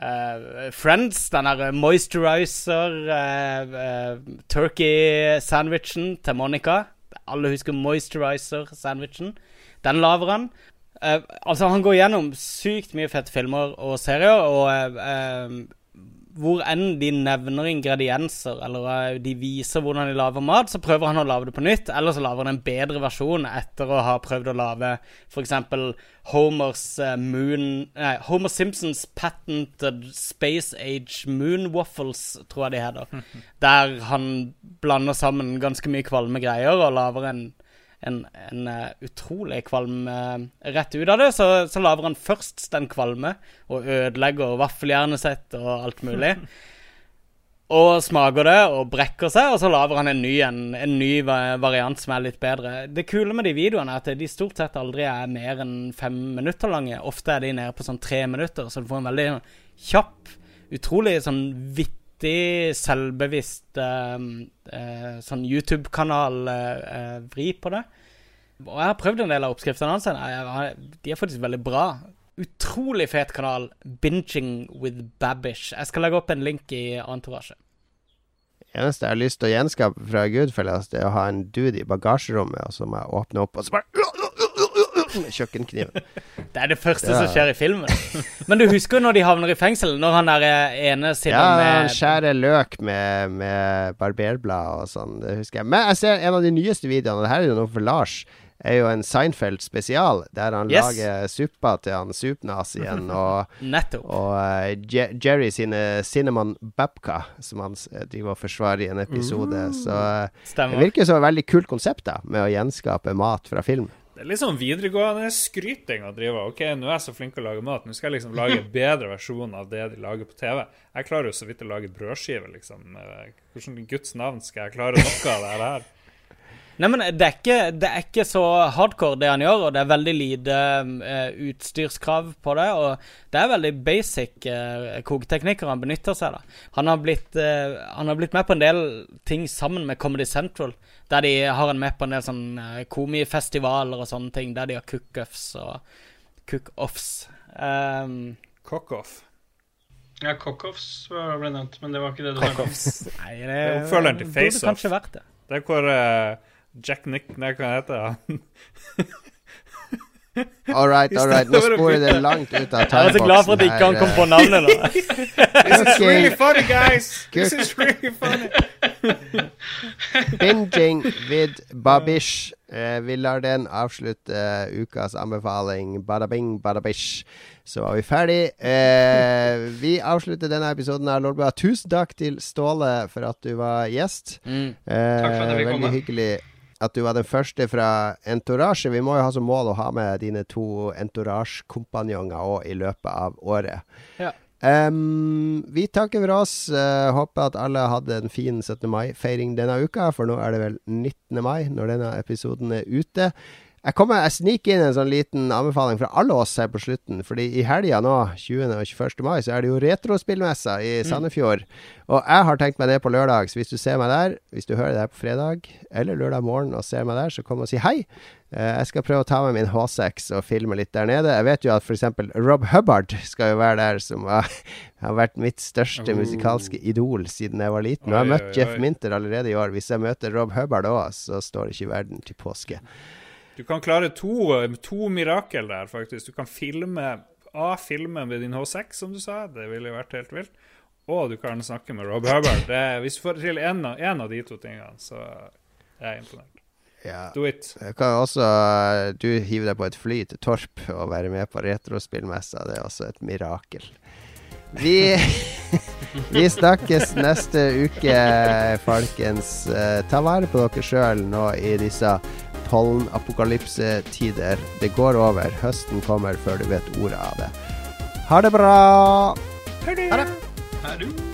Uh, Friends, den der moisturizer uh, uh, turkey-sandwichen til Monica. Alle husker moisturizer-sandwichen. Den laver han. altså, han går gjennom sykt mye fete filmer og serier, og hvor enn de nevner ingredienser, eller uh, de viser hvordan de lager mat, så prøver han å lage det på nytt, eller så lager han en bedre versjon etter å ha prøvd å lage f.eks. Homers Moon Nei, Homer Simpsons Patented Space Age Moon Waffles, tror jeg de heter. Der han blander sammen ganske mye kvalme greier og lager en en, en uh, utrolig kvalm uh, rett ut av det. Så, så lager han først den kvalme og ødelegger vaffeljernet sitt og alt mulig. og smaker det og brekker seg, og så lager han en ny, en, en ny variant som er litt bedre. Det kule med de videoene er at de stort sett aldri er mer enn fem minutter lange. Ofte er de nede på sånn tre minutter, så du får en veldig kjapp, utrolig sånn vittig selvbevisst uh, uh, sånn YouTube-kanal-vri uh, på det. Og jeg har prøvd en del av oppskriftene hans. De er faktisk veldig bra. Utrolig fet kanal. Binging with Babish. Jeg skal legge opp en link i Entourage. Eneste jeg har lyst til å gjenskape fra Goodfellas, det er å ha en dude i bagasjerommet, og så må jeg åpne opp, og så bare med kjøkkenkniven. Det er det første ja. som skjer i filmen. Men du husker når de havner i fengsel? Når han der ene sitter ja, med Ja, han skjærer løk med, med barberblad og sånn. Det husker jeg. Men jeg ser en av de nyeste videoene, det her er jo noe for Lars er jo en Seinfeld spesial, der han yes. lager suppa til han supnazien og, og uh, Jerry sine Cinnamon Babka, som han driver og forsvarer i en episode. Mm. Så uh, det virker som et veldig kult konsept da med å gjenskape mat fra film. Det er litt sånn videregående skryting å drive OK, nå er jeg så flink til å lage mat, nå skal jeg liksom lage en bedre versjon av det de lager på TV. Jeg klarer jo så vidt å lage brødskive, liksom. Hvordan i Guds navn skal jeg klare noe av det her? Nei, men det er, ikke, det er, ikke, så hardcore, det han gjør, og det er veldig lite uh, utstyrskrav på det. Og det er veldig basic uh, koketeknikker han benytter seg av. Han, uh, han har blitt med på en del ting sammen med Comedy Central. Der de har han med på en del sånn komifestivaler og sånne ting. Der de har cook-offs og cook-offs. Um, Cock-off. Ja, cock-offs ble nevnt, men det var ikke det du sa. Nei, det, det er oppfølgeren til FaceOff. Det. Det er hvor uh, Jack Nick Nei, hva heter han? All right, all right. Nå sporer det langt ut av Jeg er så glad for at ikke han kom på navnet nå. This is really funny, guys! This is really funny. Binging with Babish. Eh, vi lar den avslutte eh, ukas anbefaling. Badabing, badabish. Så var vi ferdig. Eh, vi avslutter denne episoden av Lolbua. Tusen takk til Ståle for at du var gjest. Mm. Eh, Takk for at jeg fikk veldig komme. hyggelig at du var den første fra Entourage. Vi må jo ha som mål å ha med dine to Entourage-kompanjonger òg i løpet av året. Ja. Um, vi takker for oss. Uh, håper at alle hadde en fin 17. mai-feiring denne uka, for nå er det vel 19. mai når denne episoden er ute. Jeg, kommer, jeg sniker inn en sånn liten anbefaling fra alle oss her på slutten. Fordi i helga nå, 20. og 21. mai, så er det jo retrospillmessa i Sandefjord. Og jeg har tenkt meg det på lørdag, så hvis du ser meg der, hvis du hører det her på fredag eller lørdag morgen og ser meg der, så kom og si hei. Eh, jeg skal prøve å ta med min H6 og filme litt der nede. Jeg vet jo at f.eks. Rob Hubbard skal jo være der, som har, har vært mitt største Oh. musikalske idol siden jeg var liten. Og jeg har møtt Jeff. Minter allerede i år. Hvis jeg møter Rob Hubbard òg, så står ikke verden til påske. Du kan klare to, to mirakel der, faktisk. Du kan filme A. Filme med din H6, som du sa. Det ville jo vært helt vilt. Og du kan snakke med Rob Hubbard. Det, hvis du får til en av, de to tingene, så er jeg imponert. Ja. Do it. Kan også eh, Du hiver deg på et fly til Torp og være med på retrospillmessa. Det er også et mirakel. Vi, vi snakkes neste uke, folkens. Eh, Ta vare på dere sjøl nå i disse pollenapokalypsetider. Det går over. Høsten kommer før du vet ordet av det. Ha det bra! Ha det.